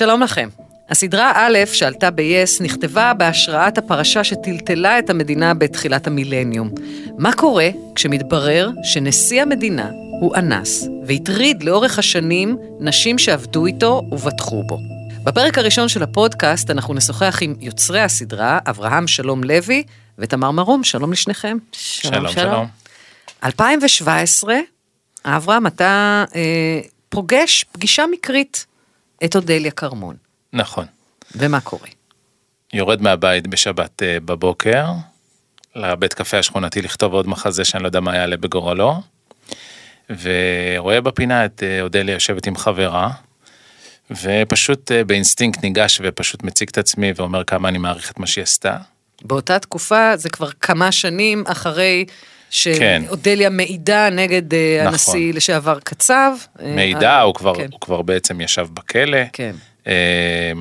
שלום לכם. הסדרה א', שעלתה ב-yes, נכתבה בהשראת הפרשה שטלטלה את המדינה בתחילת המילניום. מה קורה כשמתברר שנשיא המדינה הוא אנס, והטריד לאורך השנים נשים שעבדו איתו ובטחו בו. בפרק הראשון של הפודקאסט אנחנו נשוחח עם יוצרי הסדרה, אברהם שלום לוי ותמר מרום, שלום לשניכם. שלום, שלום. 2017, אברהם, אתה אה, פוגש פגישה מקרית את אודליה כרמון. נכון. ומה קורה? יורד מהבית בשבת אה, בבוקר, לבית קפה השכונתי לכתוב עוד מחזה שאני לא יודע מה יעלה בגורלו, ורואה בפינה את אה, אודליה יושבת עם חברה, ופשוט אה, באינסטינקט ניגש ופשוט מציג את עצמי ואומר כמה אני מעריך את מה שהיא עשתה. באותה תקופה, זה כבר כמה שנים אחרי כן. שאודליה מעידה נגד אה, נכון. הנשיא לשעבר קצב. אה, מידע, אה, הוא כבר, כן, הוא כבר בעצם ישב בכלא. כן.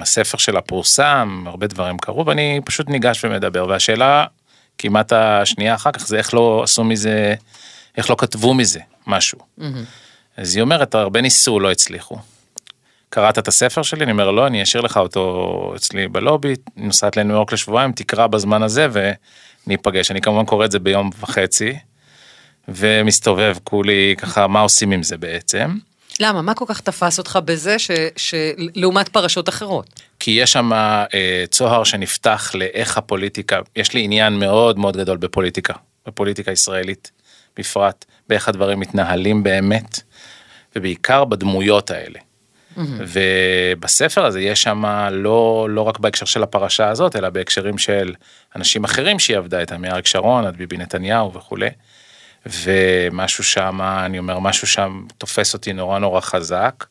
הספר שלה פורסם, הרבה דברים קרו, ואני פשוט ניגש ומדבר, והשאלה כמעט השנייה אחר כך זה איך לא עשו מזה, איך לא כתבו מזה משהו. אז היא אומרת, הרבה ניסו, לא הצליחו. קראת את הספר שלי? אני אומר, לא, אני אשאיר לך אותו אצלי בלובי, נוסעת לניו יורק לשבועיים, תקרא בזמן הזה וניפגש. אני כמובן קורא את זה ביום וחצי, ומסתובב כולי ככה, מה עושים עם זה בעצם? למה? מה כל כך תפס אותך בזה ש- שלעומת פרשות אחרות? כי יש שם אה, צוהר שנפתח לאיך הפוליטיקה, יש לי עניין מאוד מאוד גדול בפוליטיקה, בפוליטיקה ישראלית בפרט, באיך הדברים מתנהלים באמת, ובעיקר בדמויות האלה. ובספר הזה יש שם לא, לא רק בהקשר של הפרשה הזאת, אלא בהקשרים של אנשים אחרים שהיא עבדה איתם, מאריק שרון עד ביבי נתניהו וכולי. ומשהו שם, אני אומר, משהו שם תופס אותי נורא נורא חזק.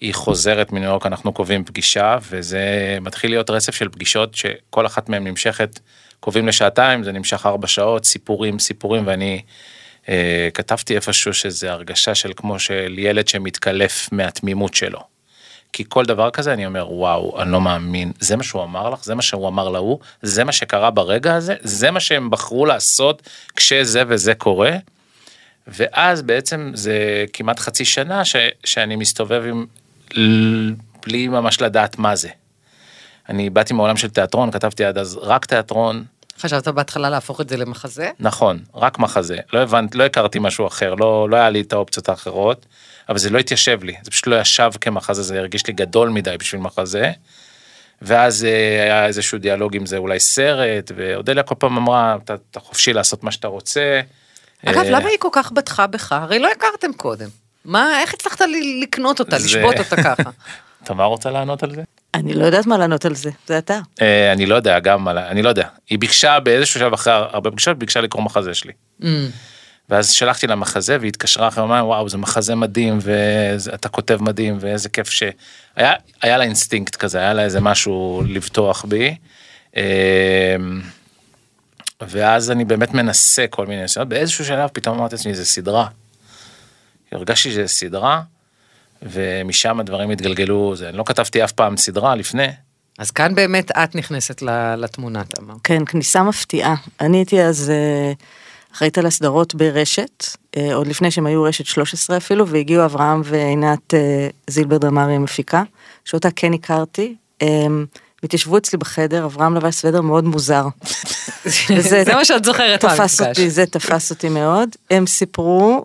היא חוזרת מניו יורק, אנחנו קובעים פגישה, וזה מתחיל להיות רצף של פגישות שכל אחת מהן נמשכת, קובעים לשעתיים, זה נמשך ארבע שעות, סיפורים, סיפורים, ואני אה, כתבתי איפשהו שזה הרגשה של כמו של ילד שמתקלף מהתמימות שלו. כי כל דבר כזה אני אומר, וואו, אני לא מאמין, זה מה שהוא אמר לך, זה מה שהוא אמר להוא, זה מה שקרה ברגע הזה, זה מה שהם בחרו לעשות כשזה וזה קורה. ואז בעצם זה כמעט חצי שנה ש, שאני מסתובב עם, בלי ממש לדעת מה זה. אני באתי מעולם של תיאטרון, כתבתי עד אז רק תיאטרון, חשבת בהתחלה להפוך את זה למחזה? נכון, רק מחזה, לא הבנתי, לא הכרתי משהו אחר, לא, לא היה לי את האופציות האחרות, אבל זה לא התיישב לי, זה פשוט לא ישב כמחזה, זה הרגיש לי גדול מדי בשביל מחזה. ואז אה, היה איזשהו דיאלוג אם זה אולי סרט, ואודליה כל פעם אמרה, אתה, אתה חופשי לעשות מה שאתה רוצה. אגב, אה, למה היא כל כך בטחה בך? הרי לא הכרתם קודם. מה, איך הצלחת לקנות אותה, זה- לשבות אותה ככה? תמר רוצה לענות על זה? אני לא יודעת מה לענות על זה, זה אתה. אה, אני לא יודע, גם על ה... אני לא יודע. היא ביקשה באיזשהו שלב אחרי הרבה פגישות, ביקשה לקרוא מחזה שלי. אממ. ואז שלחתי לה מחזה והיא התקשרה אחרי יומיים, וואו, זה מחזה מדהים, ואתה כותב מדהים, ואיזה כיף ש... היה, היה לה אינסטינקט כזה, היה לה איזה משהו לבטוח בי. אמ, ואז אני באמת מנסה כל מיני ניסיונות, באיזשהו שלב פתאום אמרתי לעצמי, זה סדרה. הרגשתי שזה סדרה, ומשם הדברים התגלגלו, זה, אני לא כתבתי אף פעם סדרה לפני, אז כאן באמת את נכנסת לתמונה, תמר. כן, כניסה מפתיעה. אני הייתי אז אה, אחראית על הסדרות ברשת, אה, עוד לפני שהם היו רשת 13 אפילו, והגיעו אברהם ועינת אה, זילבר דמארי המפיקה, שאותה כן הכרתי. התיישבו אצלי בחדר, אברהם לבש סוודר מאוד מוזר. זה מה שאת זוכרת תפס מהמפגש. אותי, זה תפס אותי מאוד. הם סיפרו,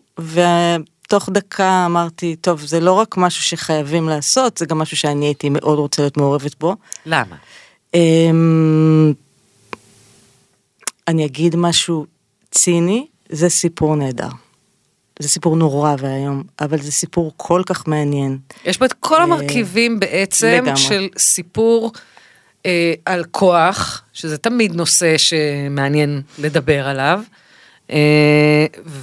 ותוך דקה אמרתי, טוב, זה לא רק משהו שחייבים לעשות, זה גם משהו שאני הייתי מאוד רוצה להיות מעורבת בו. למה? אמ, אני אגיד משהו ציני, זה סיפור נהדר. זה סיפור נורא ואיום, אבל זה סיפור כל כך מעניין. יש בו את כל המרכיבים בעצם לגמרי. של סיפור אה, על כוח, שזה תמיד נושא שמעניין לדבר עליו, אה,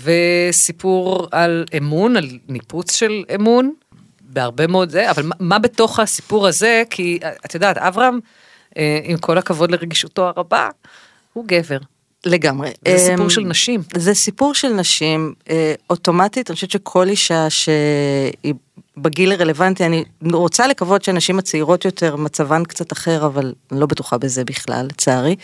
וסיפור על אמון, על ניפוץ של אמון, בהרבה מאוד זה, אבל מה, מה בתוך הסיפור הזה, כי אה, את יודעת, אברהם, אה, עם כל הכבוד לרגישותו הרבה, הוא גבר. לגמרי. זה סיפור אמ, של נשים. זה סיפור של נשים, אה, אוטומטית, אני חושבת שכל אישה שהיא בגיל הרלוונטי, אני רוצה לקוות שהנשים הצעירות יותר, מצבן קצת אחר, אבל אני לא בטוחה בזה בכלל, לצערי.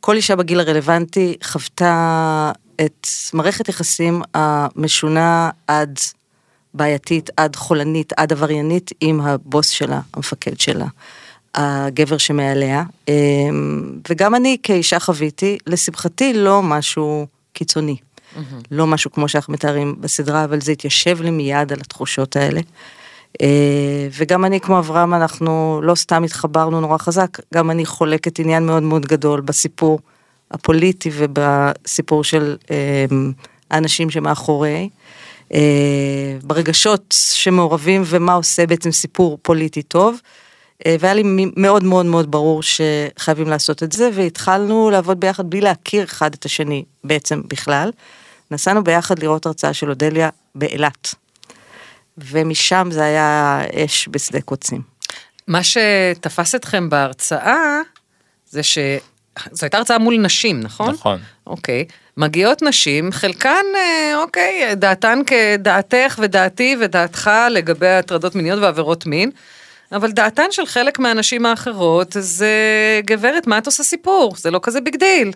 כל אישה בגיל הרלוונטי חוותה את מערכת יחסים המשונה עד בעייתית עד חולנית עד עבריינית עם הבוס שלה, המפקד שלה, הגבר שמעליה. אמ, וגם אני כאישה חוויתי, לשמחתי לא משהו קיצוני. לא משהו כמו שאנחנו מתארים בסדרה, אבל זה התיישב לי מיד על התחושות האלה. אה, וגם אני כמו אברהם, אנחנו לא סתם התחברנו נורא חזק, גם אני חולקת עניין מאוד מאוד גדול בסיפור הפוליטי ובסיפור של אמ, האנשים שמאחורי. אה, ברגשות שמעורבים ומה עושה בעצם סיפור פוליטי טוב. אה, והיה לי מאוד מאוד מאוד ברור שחייבים לעשות את זה, והתחלנו לעבוד ביחד בלי להכיר אחד את השני בעצם בכלל. נסענו ביחד לראות הרצאה של אודליה באילת. ומשם זה היה אש בשדה קוצים. מה שתפס אתכם בהרצאה, זה ש... זו הייתה הרצאה מול נשים, נכון? נכון. אוקיי. מגיעות נשים, חלקן, אה, אוקיי, דעתן כדעתך ודעתי ודעתך לגבי הטרדות מיניות ועבירות מין, אבל דעתן של חלק מהנשים האחרות זה, גברת, מה את עושה סיפור? זה לא כזה big deal.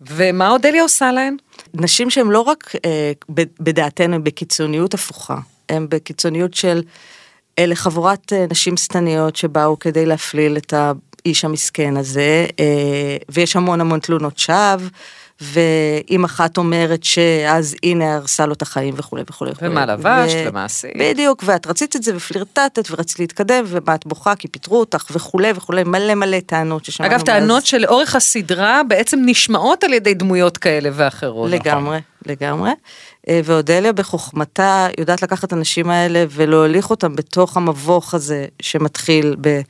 ומה אודליה עושה להן? נשים שהן לא רק אה, בדעתנו, הן בקיצוניות הפוכה, הן בקיצוניות של אלה חבורת אה, נשים שטניות שבאו כדי להפליל את האיש המסכן הזה, אה, ויש המון המון תלונות שווא. ואם אחת אומרת שאז הנה הרסה לו את החיים וכולי וכולי. ומה לבשת ו... ומה עשית. בדיוק, ואת רצית את זה ופלירטטת ורצית להתקדם ומה את בוכה כי פיטרו אותך וכולי וכולי, מלא מלא טענות ששמענו. אגב, טענות ואז... שלאורך הסדרה בעצם נשמעות על ידי דמויות כאלה ואחרות. לגמרי, נכון. לגמרי. אה, ואודליה בחוכמתה יודעת לקחת את הנשים האלה ולהוליך אותם בתוך המבוך הזה שמתחיל ב...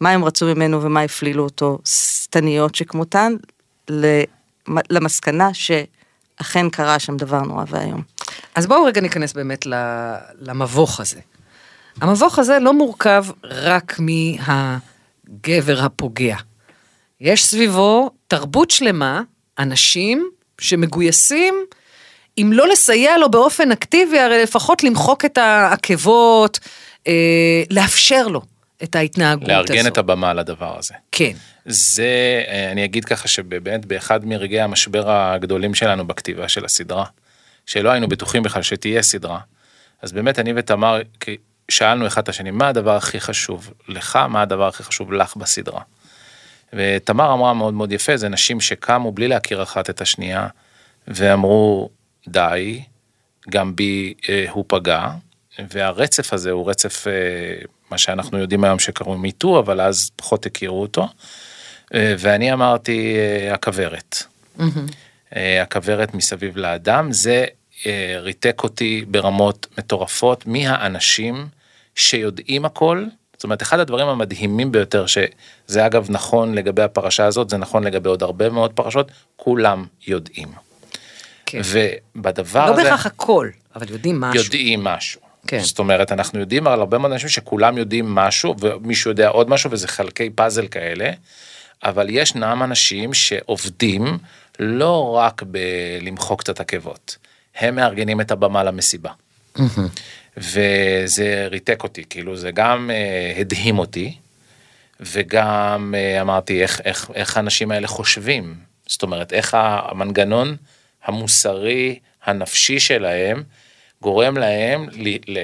מה הם רצו ממנו ומה הפלילו אותו, שטניות שכמותן, למסקנה שאכן קרה שם דבר נורא ואיום. אז בואו רגע ניכנס באמת למבוך הזה. המבוך הזה לא מורכב רק מהגבר הפוגע. יש סביבו תרבות שלמה, אנשים שמגויסים, אם לא לסייע לו באופן אקטיבי, הרי לפחות למחוק את העקבות, אה, לאפשר לו את ההתנהגות לארגן הזו. לארגן את הבמה לדבר הזה. כן. זה, אה, אני אגיד ככה שבאמת באחד מרגעי המשבר הגדולים שלנו בכתיבה של הסדרה, שלא היינו בטוחים בכלל שתהיה סדרה, אז באמת אני ותמר שאלנו אחד את השני, מה הדבר הכי חשוב לך, מה הדבר הכי חשוב לך בסדרה. ותמר אמרה מאוד מאוד יפה, זה נשים שקמו בלי להכיר אחת את השנייה, ואמרו, די, גם בי אה, הוא פגע, והרצף הזה הוא רצף, אה, מה שאנחנו יודעים היום שקראו מיטו, אבל אז פחות הכירו אותו. אה, ואני אמרתי אה, הכוורת. אה, הכוורת מסביב לאדם, זה ריתק אותי ברמות מטורפות. מי האנשים שיודעים הכל? זאת אומרת, אחד הדברים המדהימים ביותר, שזה אגב נכון לגבי הפרשה הזאת, זה נכון לגבי עוד הרבה מאוד פרשות, כולם יודעים. כן. ובדבר לא הזה... לא בהכרח הכל, אבל יודעים משהו. יודעים משהו. כן. זאת אומרת, אנחנו יודעים על הרבה מאוד אנשים שכולם יודעים משהו, ומישהו יודע עוד משהו, וזה חלקי פאזל כאלה. אבל ישנם אנשים שעובדים לא רק בלמחוק את עקבות, הם מארגנים את הבמה למסיבה. וזה ריתק אותי, כאילו זה גם uh, הדהים אותי, וגם uh, אמרתי איך, איך, איך האנשים האלה חושבים, זאת אומרת איך המנגנון המוסרי הנפשי שלהם גורם להם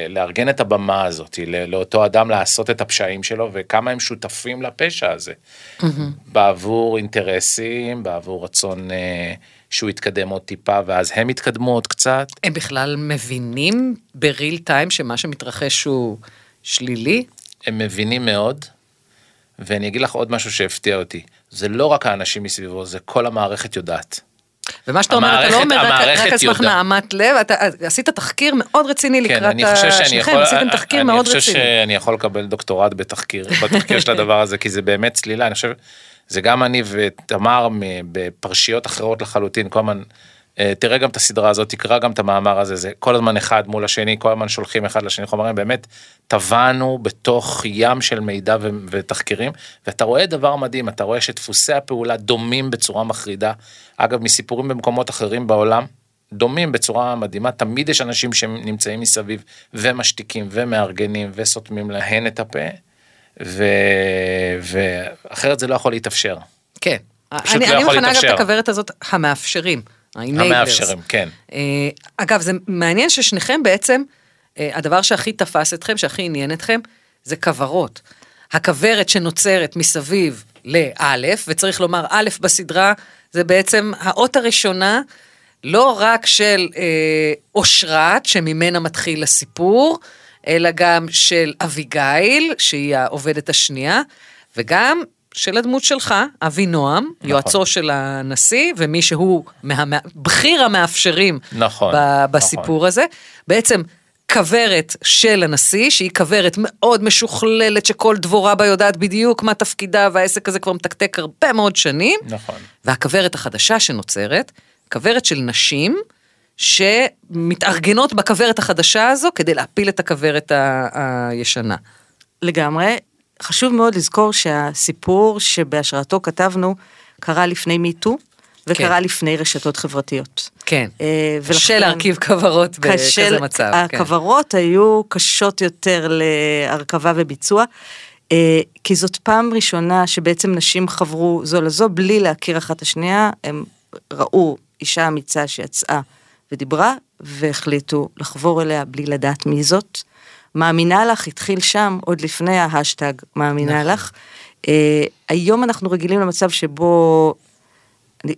לארגן את הבמה הזאת, לאותו אדם לעשות את הפשעים שלו, וכמה הם שותפים לפשע הזה. Mm-hmm. בעבור אינטרסים, בעבור רצון אה, שהוא יתקדם עוד טיפה, ואז הם יתקדמו עוד קצת. הם בכלל מבינים בריל טיים שמה שמתרחש הוא שלילי? הם מבינים מאוד, ואני אגיד לך עוד משהו שהפתיע אותי. זה לא רק האנשים מסביבו, זה כל המערכת יודעת. ומה שאתה אומר, אתה לא אומר רק על סמך נעמת לב, אתה עשית תחקיר מאוד רציני כן, לקראת השניכם, עשיתם תחקיר מאוד רציני. אני חושב שאני יכול לקבל דוקטורט בתחקיר, בתחקיר של הדבר הזה, כי זה באמת צלילה, אני חושב, זה גם אני ותמר בפרשיות אחרות לחלוטין, כל הזמן תראה גם את הסדרה הזאת, תקרא גם את המאמר הזה, זה כל הזמן אחד מול השני, כל הזמן שולחים אחד לשני חומרים, באמת טבענו בתוך ים של מידע ו- ותחקירים, ואתה רואה דבר מדהים, אתה רואה שדפוסי הפעולה דומים בצורה מחרידה, אגב מסיפורים במקומות אחרים בעולם, דומים בצורה מדהימה, תמיד יש אנשים שנמצאים מסביב ומשתיקים ומארגנים וסותמים להן את הפה, ו... ואחרת זה לא יכול להתאפשר. כן. אני, לא אני מכנה אגב את הכוורת הזאת המאפשרים. המאפשרים, כן. אה, אגב, זה מעניין ששניכם בעצם אה, הדבר שהכי תפס אתכם, שהכי עניין אתכם, זה כוורות. הכוורת שנוצרת מסביב לאלף, וצריך לומר א' בסדרה, זה בעצם האות הראשונה, לא רק של אה, אושרת, שממנה מתחיל הסיפור, אלא גם של אביגיל, שהיא העובדת השנייה, וגם של הדמות שלך, אבי נועם, נכון. יועצו של הנשיא, ומי שהוא מה, בכיר המאפשרים נכון, ב, בסיפור נכון. הזה. בעצם כוורת של הנשיא, שהיא כוורת מאוד משוכללת, שכל דבורה בה יודעת בדיוק מה תפקידה, והעסק הזה כבר מתקתק הרבה מאוד שנים. נכון. והכוורת החדשה שנוצרת, כוורת של נשים, שמתארגנות בכוורת החדשה הזו כדי להפיל את הכוורת הישנה. לגמרי. חשוב מאוד לזכור שהסיפור שבהשראתו כתבנו קרה לפני מיטו. וקרה כן. לפני רשתות חברתיות. כן, אה, קשה להרכיב כוורות בכזה מצב. הכוורות כן. היו קשות יותר להרכבה וביצוע, אה, כי זאת פעם ראשונה שבעצם נשים חברו זו לזו בלי להכיר אחת השנייה, הם ראו אישה אמיצה שיצאה ודיברה, והחליטו לחבור אליה בלי לדעת מי זאת. מאמינה לך התחיל שם עוד לפני ההשטג מאמינה נכון. לך. אה, היום אנחנו רגילים למצב שבו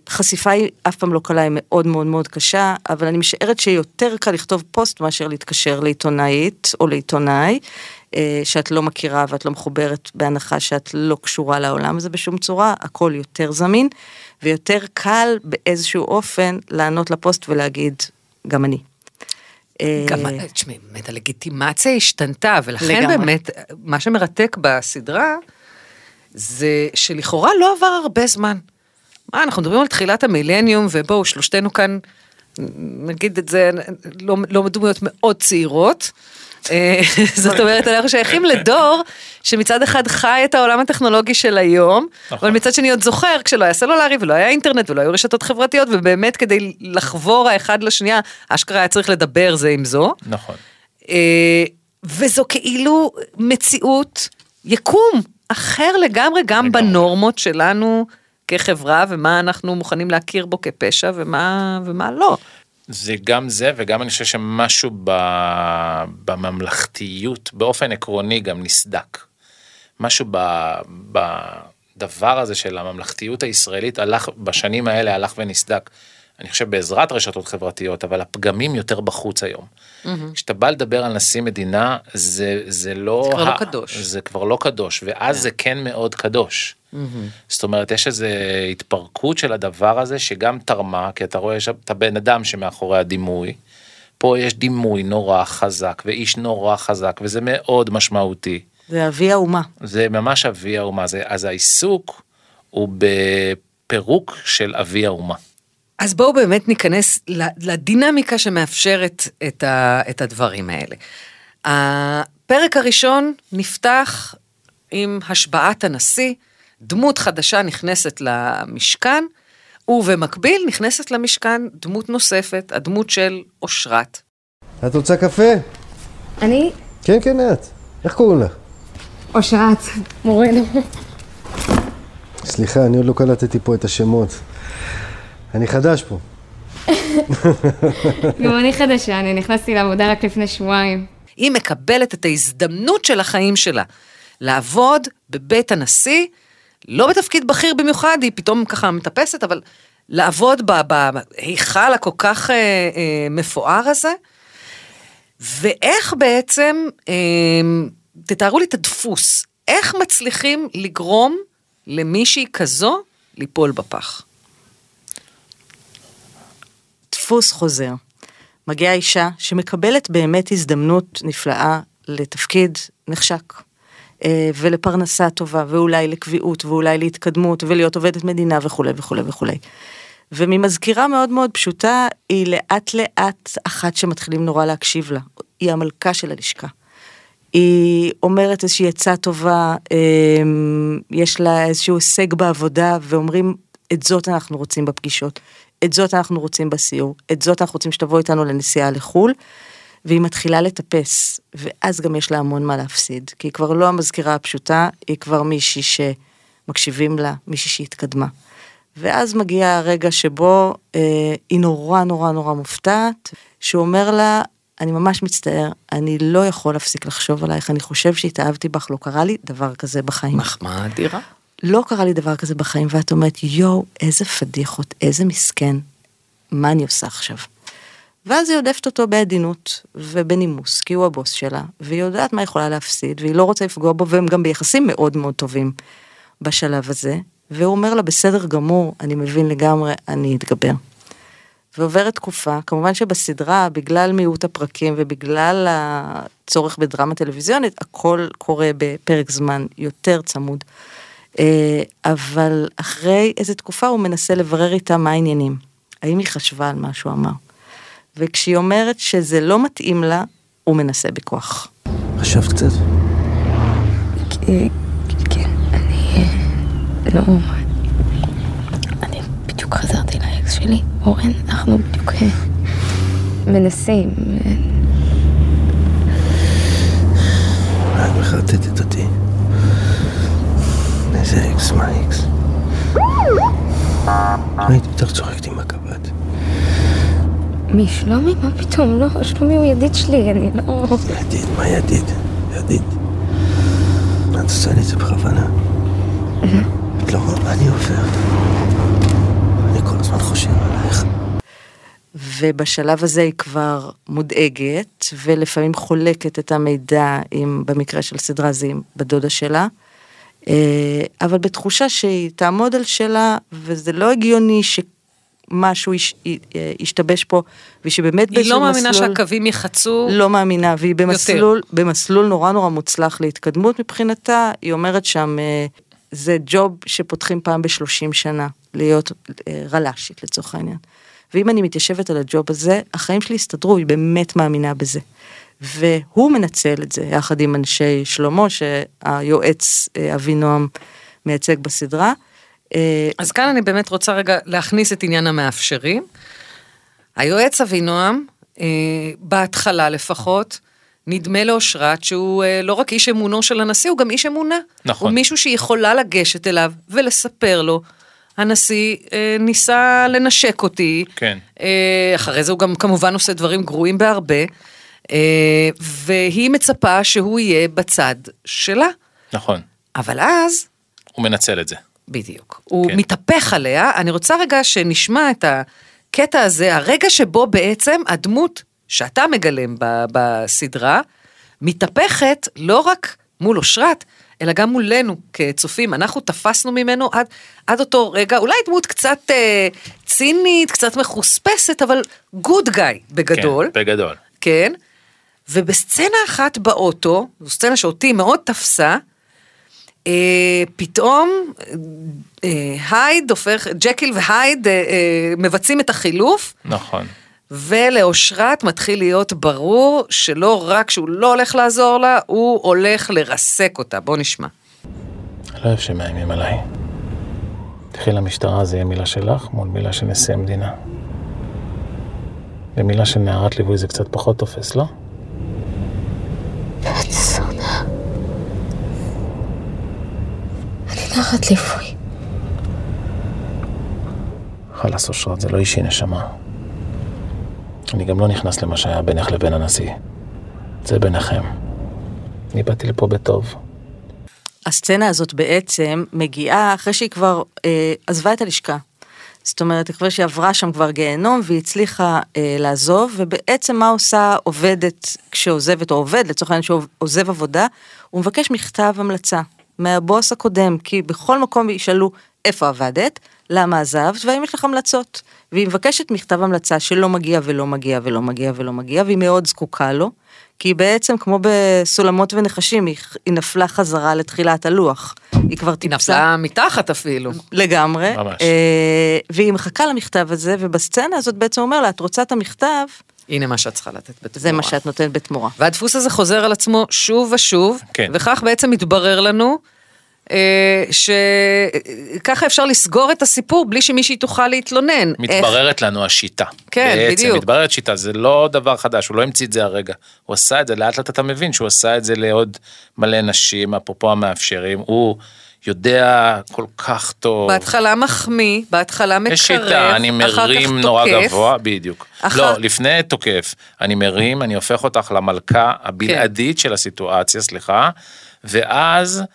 חשיפה היא אף פעם לא קלה, היא מאוד מאוד מאוד קשה, אבל אני משערת שיותר קל לכתוב פוסט מאשר להתקשר לעיתונאית או לעיתונאי, אה, שאת לא מכירה ואת לא מחוברת בהנחה שאת לא קשורה לעולם הזה בשום צורה, הכל יותר זמין, ויותר קל באיזשהו אופן לענות לפוסט ולהגיד, גם אני. גם, אה, תשמעי, באמת הלגיטימציה השתנתה, ולכן לגמרי. באמת, מה שמרתק בסדרה, זה שלכאורה לא עבר הרבה זמן. מה, אנחנו מדברים על תחילת המילניום, ובואו, שלושתנו כאן, נגיד את זה, לא, לא דמויות מאוד צעירות. אה, זאת אומרת, אנחנו שייכים לדור שמצד אחד חי את העולם הטכנולוגי של היום, נכון. אבל מצד שני עוד זוכר כשלא היה סלולרי ולא היה אינטרנט ולא היו רשתות חברתיות, ובאמת כדי לחבור האחד לשנייה, אשכרה היה צריך לדבר זה עם זו. נכון. אה, וזו כאילו מציאות, יקום אחר לגמרי, גם. בנורמות שלנו כחברה, ומה אנחנו מוכנים להכיר בו כפשע ומה, ומה לא. זה גם זה וגם אני חושב שמשהו ב... בממלכתיות באופן עקרוני גם נסדק. משהו ב... בדבר הזה של הממלכתיות הישראלית הלך בשנים האלה הלך ונסדק. אני חושב בעזרת רשתות חברתיות אבל הפגמים יותר בחוץ היום. כשאתה בא לדבר על נשיא מדינה זה זה לא זה כבר לא ה... לא קדוש זה כבר לא קדוש ואז. כן. זה כן מאוד קדוש. זאת אומרת יש איזה התפרקות של הדבר הזה שגם תרמה כי אתה רואה יש את הבן אדם שמאחורי הדימוי. פה יש דימוי נורא חזק ואיש נורא חזק וזה מאוד משמעותי. זה אבי האומה. זה ממש אבי האומה זה אז העיסוק הוא בפירוק של אבי האומה. אז בואו באמת ניכנס לדינמיקה שמאפשרת את, ה, את הדברים האלה. הפרק הראשון נפתח עם השבעת הנשיא, דמות חדשה נכנסת למשכן, ובמקביל נכנסת למשכן דמות נוספת, הדמות של אושרת. את רוצה קפה? אני? כן, כן, את. איך קוראים לך? אושרת, מורנו. סליחה, אני עוד לא קלטתי פה את השמות. אני חדש פה. גם אני חדשה, אני נכנסתי לעבודה רק לפני שבועיים. היא מקבלת את ההזדמנות של החיים שלה, לעבוד בבית הנשיא, לא בתפקיד בכיר במיוחד, היא פתאום ככה מטפסת, אבל לעבוד בהיכל הכל כך אה, אה, מפואר הזה, ואיך בעצם, אה, תתארו לי את הדפוס, איך מצליחים לגרום למישהי כזו ליפול בפח? דפוס חוזר. מגיעה אישה שמקבלת באמת הזדמנות נפלאה לתפקיד נחשק. אה, ולפרנסה טובה, ואולי לקביעות, ואולי להתקדמות, ולהיות עובדת מדינה וכולי וכולי וכולי. וממזכירה מאוד מאוד פשוטה, היא לאט לאט אחת שמתחילים נורא להקשיב לה. היא המלכה של הלשכה. היא אומרת איזושהי עצה טובה, אה, יש לה איזשהו הישג בעבודה, ואומרים, את זאת אנחנו רוצים בפגישות. את זאת אנחנו רוצים בסיור, את זאת אנחנו רוצים שתבוא איתנו לנסיעה לחו"ל, והיא מתחילה לטפס, ואז גם יש לה המון מה להפסיד, כי היא כבר לא המזכירה הפשוטה, היא כבר מישהי שמקשיבים לה, מישהי שהתקדמה. ואז מגיע הרגע שבו אה, היא נורא נורא נורא מופתעת, שהוא אומר לה, אני ממש מצטער, אני לא יכול להפסיק לחשוב עלייך, אני חושב שהתאהבתי בך, לא קרה לי דבר כזה בחיים. מחמאה אדירה. לא קרה לי דבר כזה בחיים, ואת אומרת, יואו, איזה פדיחות, איזה מסכן, מה אני עושה עכשיו? ואז היא עודפת אותו בעדינות ובנימוס, כי הוא הבוס שלה, והיא יודעת מה יכולה להפסיד, והיא לא רוצה לפגוע בו, והם גם ביחסים מאוד מאוד טובים בשלב הזה, והוא אומר לה, בסדר גמור, אני מבין לגמרי, אני אתגבר. ועוברת תקופה, כמובן שבסדרה, בגלל מיעוט הפרקים ובגלל הצורך בדרמה טלוויזיונית, הכל קורה בפרק זמן יותר צמוד. אה, אבל אחרי איזה תקופה הוא מנסה לברר איתה מה העניינים. האם היא חשבה על מה שהוא אמר. וכשהיא אומרת שזה לא מתאים לה, הוא מנסה בכוח. חשבת קצת? כן, אני... לא... אני בדיוק חזרתי לאקס שלי, אורן, אנחנו בדיוק אה, מנסים. אה, את מחרטטת אותי. איזה אקס, מה אקס? הייתי בטח צוחקת עם הקב"ט. מי, שלומי? מה פתאום? לא, שלומי הוא ידיד שלי, אני לא... ידיד, מה ידיד? ידיד. את עושה לי את זה בכוונה. את לא רואה מה אני עובר. אני כל הזמן חושב עלייך. ובשלב הזה היא כבר מודאגת, ולפעמים חולקת את המידע עם, במקרה של סדרה זה עם בדודה שלה. אה, אבל בתחושה שהיא תעמוד על שלה, וזה לא הגיוני שמשהו יש- אה, ישתבש פה, ושבאמת היא לא מאמינה מסלול- שהקווים יחצו. לא מאמינה, והיא במסלול, במסלול נורא נורא מוצלח להתקדמות מבחינתה, היא אומרת שם, אה, זה ג'וב שפותחים פעם בשלושים שנה, להיות אה, רל"שית לצורך העניין. ואם אני מתיישבת על הג'וב הזה, החיים שלי יסתדרו, היא באמת מאמינה בזה. והוא מנצל את זה יחד עם אנשי שלמה, שהיועץ אה, אבינועם מייצג בסדרה. אה, אז כאן אני באמת רוצה רגע להכניס את עניין המאפשרים. היועץ אבינועם, אה, בהתחלה לפחות, נדמה לאושרת שהוא לא רק איש אמונו של הנשיא, הוא גם איש אמונה. נכון. הוא מישהו שהיא יכולה לגשת אליו ולספר לו. הנשיא אה, ניסה לנשק אותי. כן. אה, אחרי זה הוא גם כמובן עושה דברים גרועים בהרבה. אה, והיא מצפה שהוא יהיה בצד שלה. נכון. אבל אז הוא מנצל את זה. בדיוק. הוא כן. מתהפך עליה, אני רוצה רגע שנשמע את הקטע הזה, הרגע שבו בעצם הדמות שאתה מגלם ב- בסדרה, מתהפכת לא רק מול אושרת, אלא גם מולנו כצופים, אנחנו תפסנו ממנו עד, עד אותו רגע, אולי דמות קצת אה, צינית, קצת מחוספסת, אבל גוד גאי בגדול. כן, בגדול. כן, ובסצנה אחת באוטו, זו סצנה שאותי מאוד תפסה, אה, פתאום אה, הייד הופך, ג'קיל והייד אה, אה, מבצעים את החילוף, נכון. ולאושרת מתחיל להיות ברור שלא רק שהוא לא הולך לעזור לה, הוא הולך לרסק אותה. בוא נשמע. לא אוהב שמאיימים עליי. תלכי למשטרה, זה יהיה מילה שלך מול מילה של נשיא המדינה. ומילה של נערת ליווי זה קצת פחות תופס, לא? אני שונא. אני תחת ליווי. חלאס אושרת, זה לא אישי נשמה. אני גם לא נכנס למה שהיה בינך לבין הנשיא. זה ביניכם. אני באתי לפה בטוב. הסצנה הזאת בעצם מגיעה אחרי שהיא כבר אה, עזבה את הלשכה. זאת אומרת, אחרי שהיא עברה שם כבר גיהנום והיא הצליחה אה, לעזוב, ובעצם מה עושה עובדת כשעוזבת, או עובד לצורך העניין שעוזב עבודה, הוא מבקש מכתב המלצה מהבוס הקודם, כי בכל מקום ישאלו איפה עבדת, למה עזבת, והאם יש לך המלצות. והיא מבקשת מכתב המלצה שלא מגיע ולא מגיע ולא מגיע ולא מגיע, והיא מאוד זקוקה לו, כי היא בעצם כמו בסולמות ונחשים, היא, היא נפלה חזרה לתחילת הלוח. היא כבר היא טיפסה. נפלה מתחת אפילו. לגמרי. ממש. אה, והיא מחכה למכתב הזה, ובסצנה הזאת בעצם אומר לה, את רוצה את המכתב, הנה מה שאת צריכה לתת בתמורה. זה מה שאת נותנת בתמורה. והדפוס הזה חוזר על עצמו שוב ושוב, כן. וכך בעצם מתברר לנו שככה אפשר לסגור את הסיפור בלי שמישהי תוכל להתלונן. איך- מתבררת לנו השיטה. כן, בעצם, בדיוק. מתבררת שיטה, זה לא דבר חדש, הוא לא המציא את זה הרגע. הוא עשה את זה, לאט לאט אתה מבין שהוא עשה את זה לעוד מלא נשים, אפרופו המאפשרים, הוא יודע כל כך טוב. בהתחלה מחמיא, בהתחלה מקרב, יש שיטה, אני מרים נורא תוקף. גבוה, בדיוק. אחר- לא, לפני תוקף, אני מרים, אני הופך אותך למלכה הבלעדית של הסיטואציה, סליחה, ואז אה,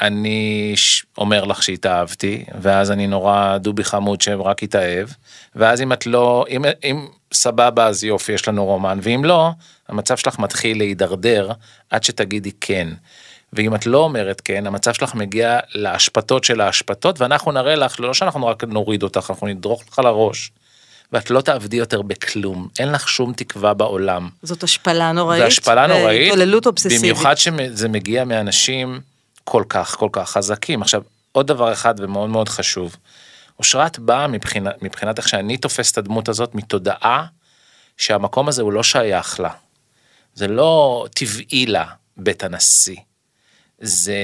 אני ש- אומר לך שהתאהבתי, ואז אני נורא דובי חמוד שרק התאהב, ואז אם את לא, אם, אם סבבה אז יופי, יש לנו רומן, ואם לא, המצב שלך מתחיל להידרדר עד שתגידי כן. ואם את לא אומרת כן, המצב שלך מגיע להשפתות של ההשפתות, ואנחנו נראה לך, לא שאנחנו רק נוריד אותך, אנחנו נדרוך לך לראש, ואת לא תעבדי יותר בכלום, אין לך שום תקווה בעולם. זאת השפלה נוראית. זה השפלה נוראית, והתעללות אובססיבית. במיוחד שזה מגיע מאנשים כל כך כל כך חזקים. עכשיו, עוד דבר אחד ומאוד מאוד חשוב, אושרת באה מבחינת, מבחינת איך שאני תופס את הדמות הזאת מתודעה שהמקום הזה הוא לא שייך לה. זה לא טבעי לה, בית הנשיא. זה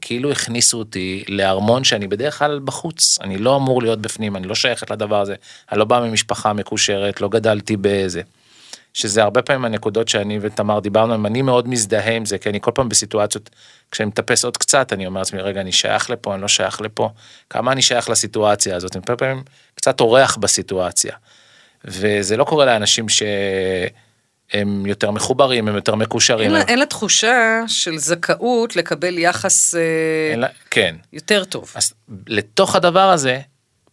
כאילו הכניסו אותי לארמון שאני בדרך כלל בחוץ, אני לא אמור להיות בפנים, אני לא שייכת לדבר הזה, אני לא בא ממשפחה מקושרת, לא גדלתי באיזה. שזה הרבה פעמים הנקודות שאני ותמר דיברנו עליהן, אני מאוד מזדהה עם זה, כי אני כל פעם בסיטואציות, כשאני מטפס עוד קצת, אני אומר לעצמי, רגע, אני שייך לפה, אני לא שייך לפה, כמה אני שייך לסיטואציה הזאת, אני פעמים קצת אורח בסיטואציה. וזה לא קורה לאנשים שהם יותר מחוברים, הם יותר מקושרים. אין הם- אין לה תחושה של זכאות לקבל יחס אה, לה- כן. יותר טוב. אז לתוך הדבר הזה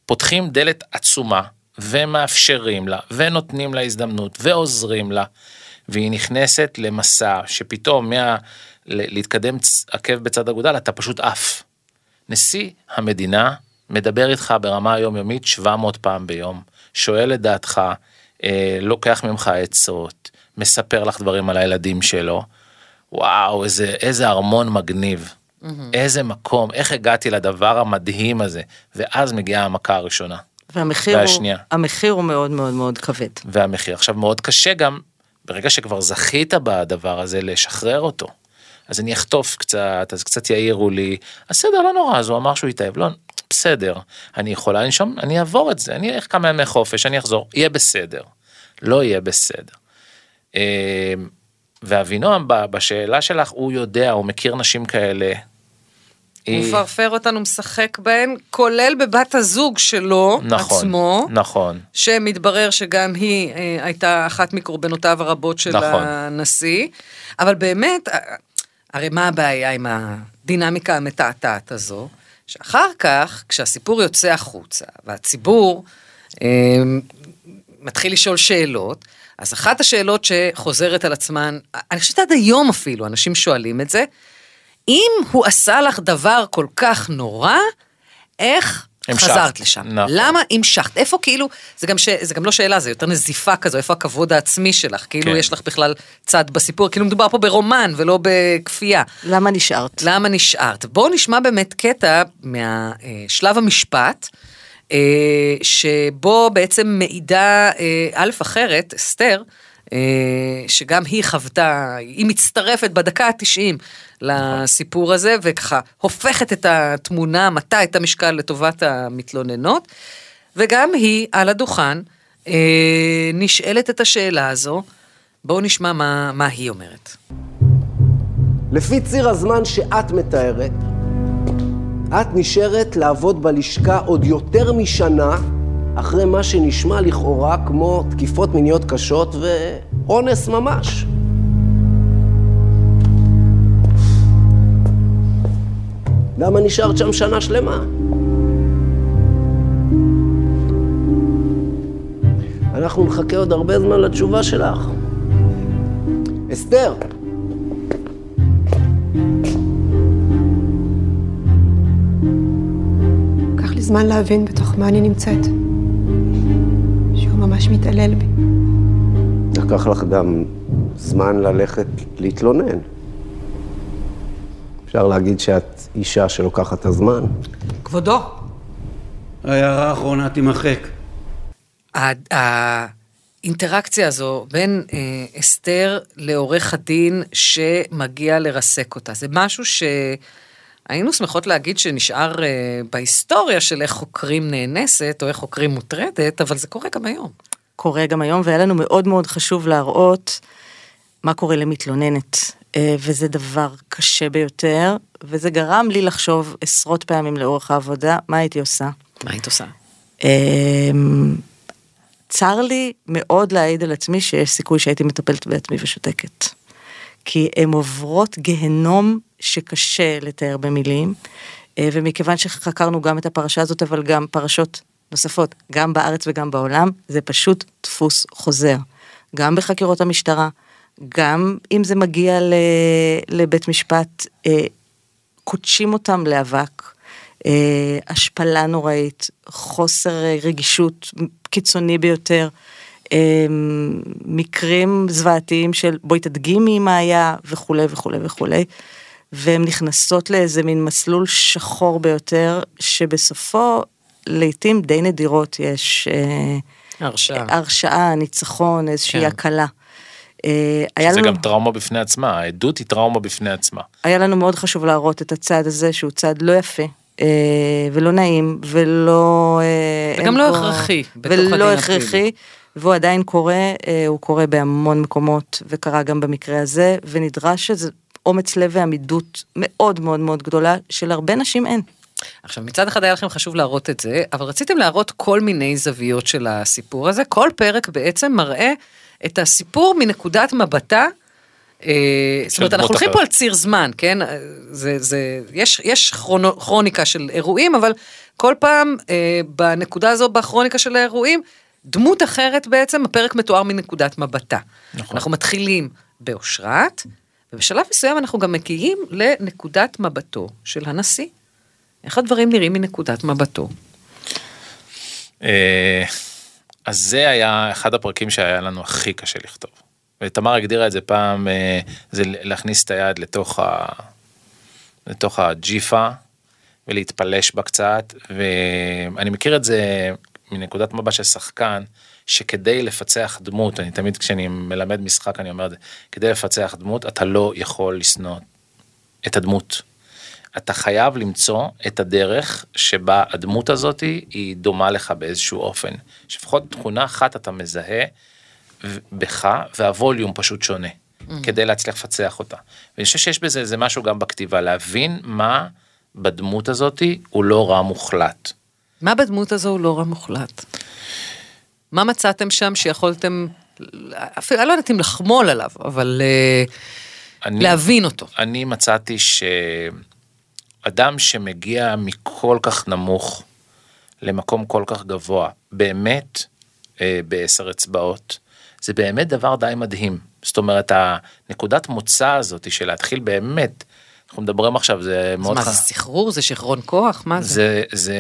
פותחים דלת עצומה ומאפשרים לה ונותנים לה הזדמנות ועוזרים לה והיא נכנסת למסע שפתאום מה... להתקדם עקב בצד אגודל אתה פשוט עף. נשיא המדינה מדבר איתך ברמה היומיומית 700 פעם ביום, שואל את דעתך, אה, לוקח ממך עצות, מספר לך דברים על הילדים שלו. וואו, איזה, איזה ארמון מגניב. איזה מקום, איך הגעתי לדבר המדהים הזה. ואז מגיעה המכה הראשונה. והמחיר הוא, והשנייה. המחיר הוא מאוד מאוד מאוד כבד. והמחיר. עכשיו מאוד קשה גם, ברגע שכבר זכית בדבר הזה, לשחרר אותו. אז אני אחטוף קצת, אז קצת יעירו לי, בסדר, לא נורא, אז הוא אמר שהוא התאהב, לא, בסדר, אני יכולה לנשום, אני אעבור את זה, אני אלך כמה ימי חופש, אני אחזור, יהיה בסדר. לא יהיה בסדר. אה, ואבינועם, בשאלה שלך, הוא יודע, הוא מכיר נשים כאלה. הוא היא- מפרפר אותנו, משחק בהן, כולל בבת הזוג שלו נכון, עצמו, נכון, שמתברר שגם היא אה, הייתה אחת מקורבנותיו הרבות של נכון. הנשיא. אבל באמת, אה, הרי מה הבעיה עם הדינמיקה המתעתעת הזו? שאחר כך, כשהסיפור יוצא החוצה, והציבור אה, מתחיל לשאול שאלות, אז אחת השאלות שחוזרת על עצמן, אני חושבת עד היום אפילו, אנשים שואלים את זה, אם הוא עשה לך דבר כל כך נורא, איך המשכת. חזרת לשם? נכון. למה המשכת? איפה כאילו, זה גם, ש... זה גם לא שאלה, זה יותר נזיפה כזו, איפה הכבוד העצמי שלך? כאילו כן. יש לך בכלל צד בסיפור, כאילו מדובר פה ברומן ולא בכפייה. למה נשארת? למה נשארת? בואו נשמע באמת קטע מהשלב המשפט, אה, שבו בעצם מעידה אה, א' אחרת, אסתר, אה, שגם היא חוותה, היא מצטרפת בדקה ה-90 לסיפור הזה, וככה הופכת את התמונה, מטה את המשקל לטובת המתלוננות, וגם היא על הדוכן אה, נשאלת את השאלה הזו. בואו נשמע מה, מה היא אומרת. לפי ציר הזמן שאת מתארת, את נשארת לעבוד בלשכה עוד יותר משנה אחרי מה שנשמע לכאורה כמו תקיפות מיניות קשות ואונס ממש. למה נשארת שם שנה שלמה? אנחנו נחכה עוד הרבה זמן לתשובה שלך. אסתר, לקח לי זמן להבין בתוך מה אני נמצאת. שהוא ממש מתעלל בי. לקח לך גם זמן ללכת להתלונן. אפשר להגיד שאת אישה שלוקחת את הזמן. כבודו. ההערה האחרונה תימחק. ה- האינטראקציה הזו בין אה, אסתר לעורך הדין שמגיע לרסק אותה, זה משהו שהיינו שמחות להגיד שנשאר אה, בהיסטוריה של איך חוקרים נאנסת או איך חוקרים מוטרדת, אבל זה קורה גם היום. קורה גם היום, והיה לנו מאוד מאוד חשוב להראות מה קורה למתלוננת, אה, וזה דבר קשה ביותר, וזה גרם לי לחשוב עשרות פעמים לאורך העבודה, מה הייתי עושה. מה היית עושה? אמ, צר לי מאוד להעיד על עצמי שיש סיכוי שהייתי מטפלת בעצמי ושותקת. כי הן עוברות גיהנום שקשה לתאר במילים, אה, ומכיוון שחקרנו גם את הפרשה הזאת, אבל גם פרשות נוספות, גם בארץ וגם בעולם, זה פשוט דפוס חוזר. גם בחקירות המשטרה, גם אם זה מגיע ל- לבית משפט, אה, קודשים אותם לאבק, אה, השפלה נוראית, חוסר אה, רגישות קיצוני ביותר, אה, מקרים זוועתיים של בואי תדגימי מה היה וכולי וכולי וכולי, והן נכנסות לאיזה מין מסלול שחור ביותר, שבסופו לעתים די נדירות יש אה, הרשעה. הרשעה, ניצחון, איזושהי כן. הקלה. אה, היה זה לנו- גם טראומה בפני עצמה, העדות היא טראומה בפני עצמה. היה לנו מאוד חשוב להראות את הצד הזה שהוא צד לא יפה. אה, ולא נעים ולא אה, וגם לא בו- הכרחי ולא. הכרחי והוא עדיין קורה הוא קורה בהמון מקומות וקרה גם במקרה הזה ונדרש איזה אומץ לב ועמידות מאוד מאוד מאוד גדולה של הרבה נשים אין. עכשיו מצד אחד היה לכם חשוב להראות את זה, אבל רציתם להראות כל מיני זוויות של הסיפור הזה. כל פרק בעצם מראה את הסיפור מנקודת מבטה. אה, זאת אומרת, אנחנו הולכים. פה על ציר זמן, כן? אה, זה, זה, יש, יש כרונו, כרוניקה של אירועים, אבל כל פעם אה, בנקודה הזו, בכרוניקה של האירועים, דמות אחרת בעצם, הפרק מתואר מנקודת מבטה. נכון. אנחנו מתחילים באושרת, ובשלב מסוים אנחנו גם מגיעים לנקודת מבטו של הנשיא. איך הדברים נראים מנקודת מבטו? אז זה היה אחד הפרקים שהיה לנו הכי קשה לכתוב. ותמר הגדירה את זה פעם, אה, זה להכניס את היד לתוך, ה... לתוך הג'יפה ולהתפלש בה קצת, ואני מכיר את זה מנקודת מבט של שחקן, שכדי לפצח דמות, אני תמיד כשאני מלמד משחק אני אומר את זה, כדי לפצח דמות אתה לא יכול לשנוא את הדמות. אתה חייב למצוא את הדרך שבה הדמות הזאת היא דומה לך באיזשהו אופן. שלפחות תכונה אחת אתה מזהה בך והווליום פשוט שונה. כדי להצליח לפצח אותה. ואני חושב שיש בזה איזה משהו גם בכתיבה, להבין מה בדמות הזאת הוא לא רע מוחלט. מה בדמות הזו הוא לא רע מוחלט? מה מצאתם שם שיכולתם, אפילו, אני לא יודעת אם לחמול עליו, אבל אה, אני, להבין אותו. אני מצאתי שאדם שמגיע מכל כך נמוך למקום כל כך גבוה, באמת אה, בעשר אצבעות, זה באמת דבר די מדהים. זאת אומרת, הנקודת מוצא הזאת של להתחיל באמת, אנחנו מדברים עכשיו, זה אז מאוד... מה, ח- זה סחרור? זה שכרון כוח? מה זה? זה, זה,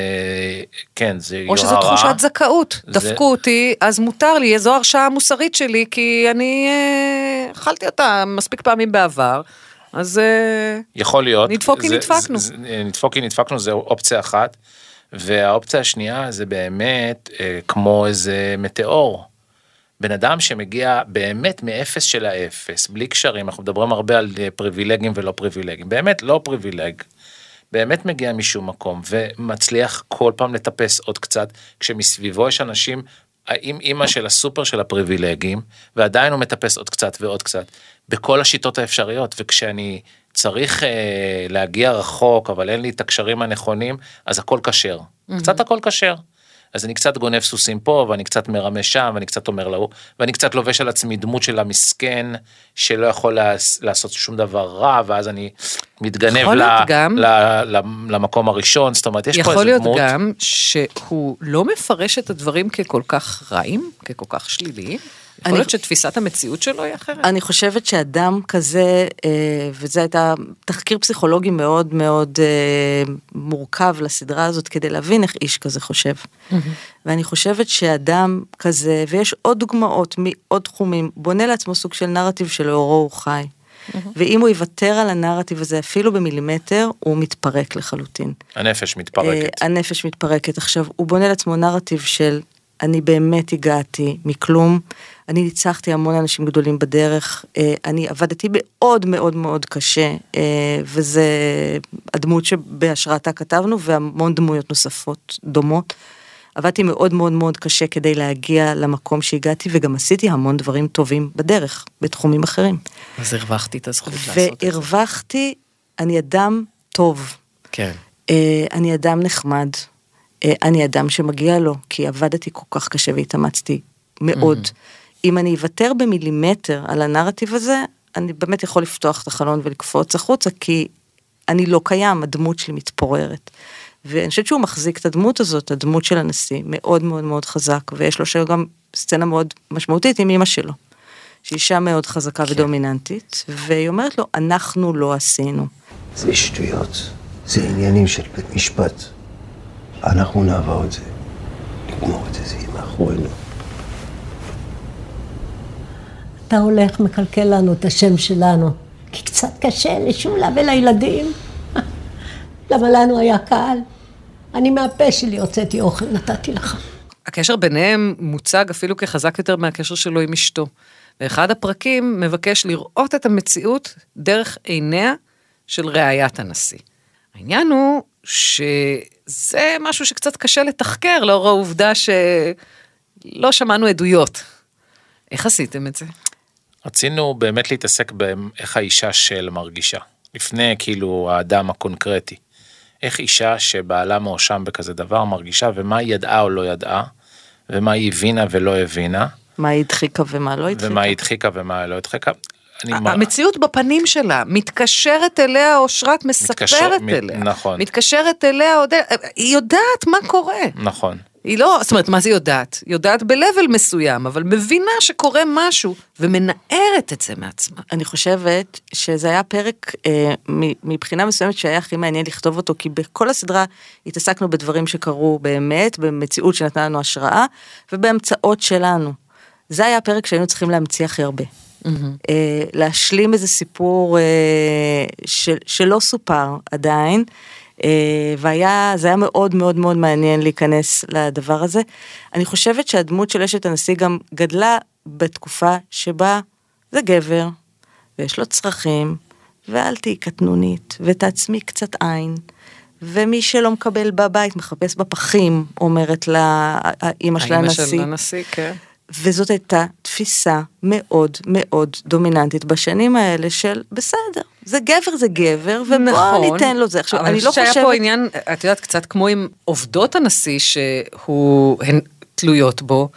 כן, זה או שזו יוהרה. תחושת זכאות. זה- דפקו אותי, אז מותר לי, זו הרשעה המוסרית שלי, כי אני אה, אכלתי אותה מספיק פעמים בעבר, אז אה, יכול להיות. נדפוק כי נדפקנו. זה- זה- נדפוק כי נדפקנו זה אופציה אחת. והאופציה השנייה זה באמת אה, כמו איזה מטאור. בן אדם שמגיע באמת מאפס של האפס, בלי קשרים, אנחנו מדברים הרבה על אה, פריבילגים ולא פריבילגים, באמת לא פריבילג. באמת מגיע משום מקום ומצליח כל פעם לטפס עוד קצת, כשמסביבו יש אנשים, האם אימא של הסופר של הפריבילגים, ועדיין הוא מטפס עוד קצת ועוד קצת, בכל השיטות האפשריות, וכשאני צריך אה, להגיע רחוק, אבל אין לי את הקשרים הנכונים, אז הכל כשר. קצת הכל כשר. אז אני קצת גונב סוסים פה, ואני קצת מרמה שם, ואני קצת אומר להוא, ואני קצת לובש על עצמי דמות של המסכן, שלא יכול לעש- לעשות שום דבר רע, ואז אני מתגנב יכול ל, להיות גם- ל, ל, למקום הראשון, זאת אומרת, יש פה יכול איזה להיות דמות. גם שהוא לא מפרש את הדברים ככל כך רעים, ככל כך שליליים. יכול אני- להיות שתפיסת המציאות שלו היא אחרת. אני חושבת שאדם כזה, אה, וזה הייתה תחקיר פסיכולוגי מאוד מאוד אה, מורכב לסדרה הזאת כדי להבין איך איש כזה חושב. ואני חושבת שאדם כזה, ויש עוד דוגמאות מעוד תחומים, בונה לעצמו סוג של נרטיב שלאורו הוא חי. ואם הוא יוותר על הנרטיב הזה אפילו במילימטר, הוא מתפרק לחלוטין. הנפש מתפרקת. אה, הנפש מתפרקת. עכשיו, הוא בונה לעצמו נרטיב של אני באמת הגעתי מכלום, אני ניצחתי המון אנשים גדולים בדרך, אה, אני עבדתי מאוד מאוד מאוד קשה, אה, וזה הדמות שבהשראתה כתבנו, והמון דמויות נוספות דומות. עבדתי מאוד מאוד מאוד קשה כדי להגיע למקום שהגעתי, וגם עשיתי המון דברים טובים בדרך, בתחומים אחרים. אז הרווחתי את הזכות לעשות את זה. והרווחתי, אני אדם טוב. כן. אה, אני אדם נחמד. אני אדם שמגיע לו, כי עבדתי כל כך קשה והתאמצתי מאוד. אם אני אוותר במילימטר על הנרטיב הזה, אני באמת יכול לפתוח את החלון ולקפוץ החוצה, כי אני לא קיים, הדמות שלי מתפוררת. ואני חושבת שהוא מחזיק את הדמות הזאת, הדמות של הנשיא, מאוד מאוד מאוד חזק, ויש לו שם גם סצנה מאוד משמעותית עם אמא שלו, שהיא אישה מאוד חזקה ודומיננטית, והיא אומרת לו, אנחנו לא עשינו. זה שטויות, זה עניינים של בית משפט. אנחנו נעבור את זה, נגמור את זה, זה יהיה מאחורינו. אתה הולך, מקלקל לנו את השם שלנו, כי קצת קשה לשולה ולילדים. למה לנו היה קל? אני מהפה שלי הוצאתי אוכל, נתתי לך. הקשר ביניהם מוצג אפילו כחזק יותר מהקשר שלו עם אשתו. ואחד הפרקים מבקש לראות את המציאות דרך עיניה של ראיית הנשיא. העניין הוא שזה משהו שקצת קשה לתחקר לאור העובדה שלא שמענו עדויות. איך עשיתם את זה? רצינו באמת להתעסק באיך האישה של מרגישה, לפני כאילו האדם הקונקרטי. איך אישה שבעלה מואשם בכזה דבר מרגישה ומה היא ידעה או לא ידעה, ומה היא הבינה ולא הבינה, מה היא הדחיקה ומה לא הדחיקה. ומה היא הדחיקה ומה לא הדחיקה. המציאות בפנים שלה, מתקשרת אליה אושרת, מספרת מתקשר- אליה. נכון. מתקשרת אליה. היא יודעת מה קורה. נכון. היא לא, זאת אומרת, מה זה יודעת? יודעת ב-level מסוים, אבל מבינה שקורה משהו, ומנערת את זה מעצמה. אני חושבת שזה היה פרק אה, מבחינה מסוימת שהיה הכי מעניין לכתוב אותו, כי בכל הסדרה התעסקנו בדברים שקרו באמת, במציאות שנתנה לנו השראה, ובהמצאות שלנו. זה היה הפרק שהיינו צריכים להמציא הכי הרבה. אה, להשלים איזה סיפור אה, של, שלא סופר עדיין, והיה, זה היה מאוד מאוד מאוד מעניין להיכנס לדבר הזה. אני חושבת שהדמות של אשת הנשיא גם גדלה בתקופה שבה זה גבר, ויש לו צרכים, ואל תהיי קטנונית, ותעצמי קצת עין. ומי שלא מקבל בבית מחפש בפחים, אומרת לה האימא של האמא של הנשיא. הנשיא, כן. וזאת הייתה תפיסה מאוד מאוד דומיננטית בשנים האלה של בסדר, זה גבר זה גבר, ובוא ניתן לו זה. עכשיו, נכון. אבל אני לא חושבת שהיה חושבת... פה עניין, את יודעת, קצת כמו עם עובדות הנשיא שהוא, הן תלויות בו,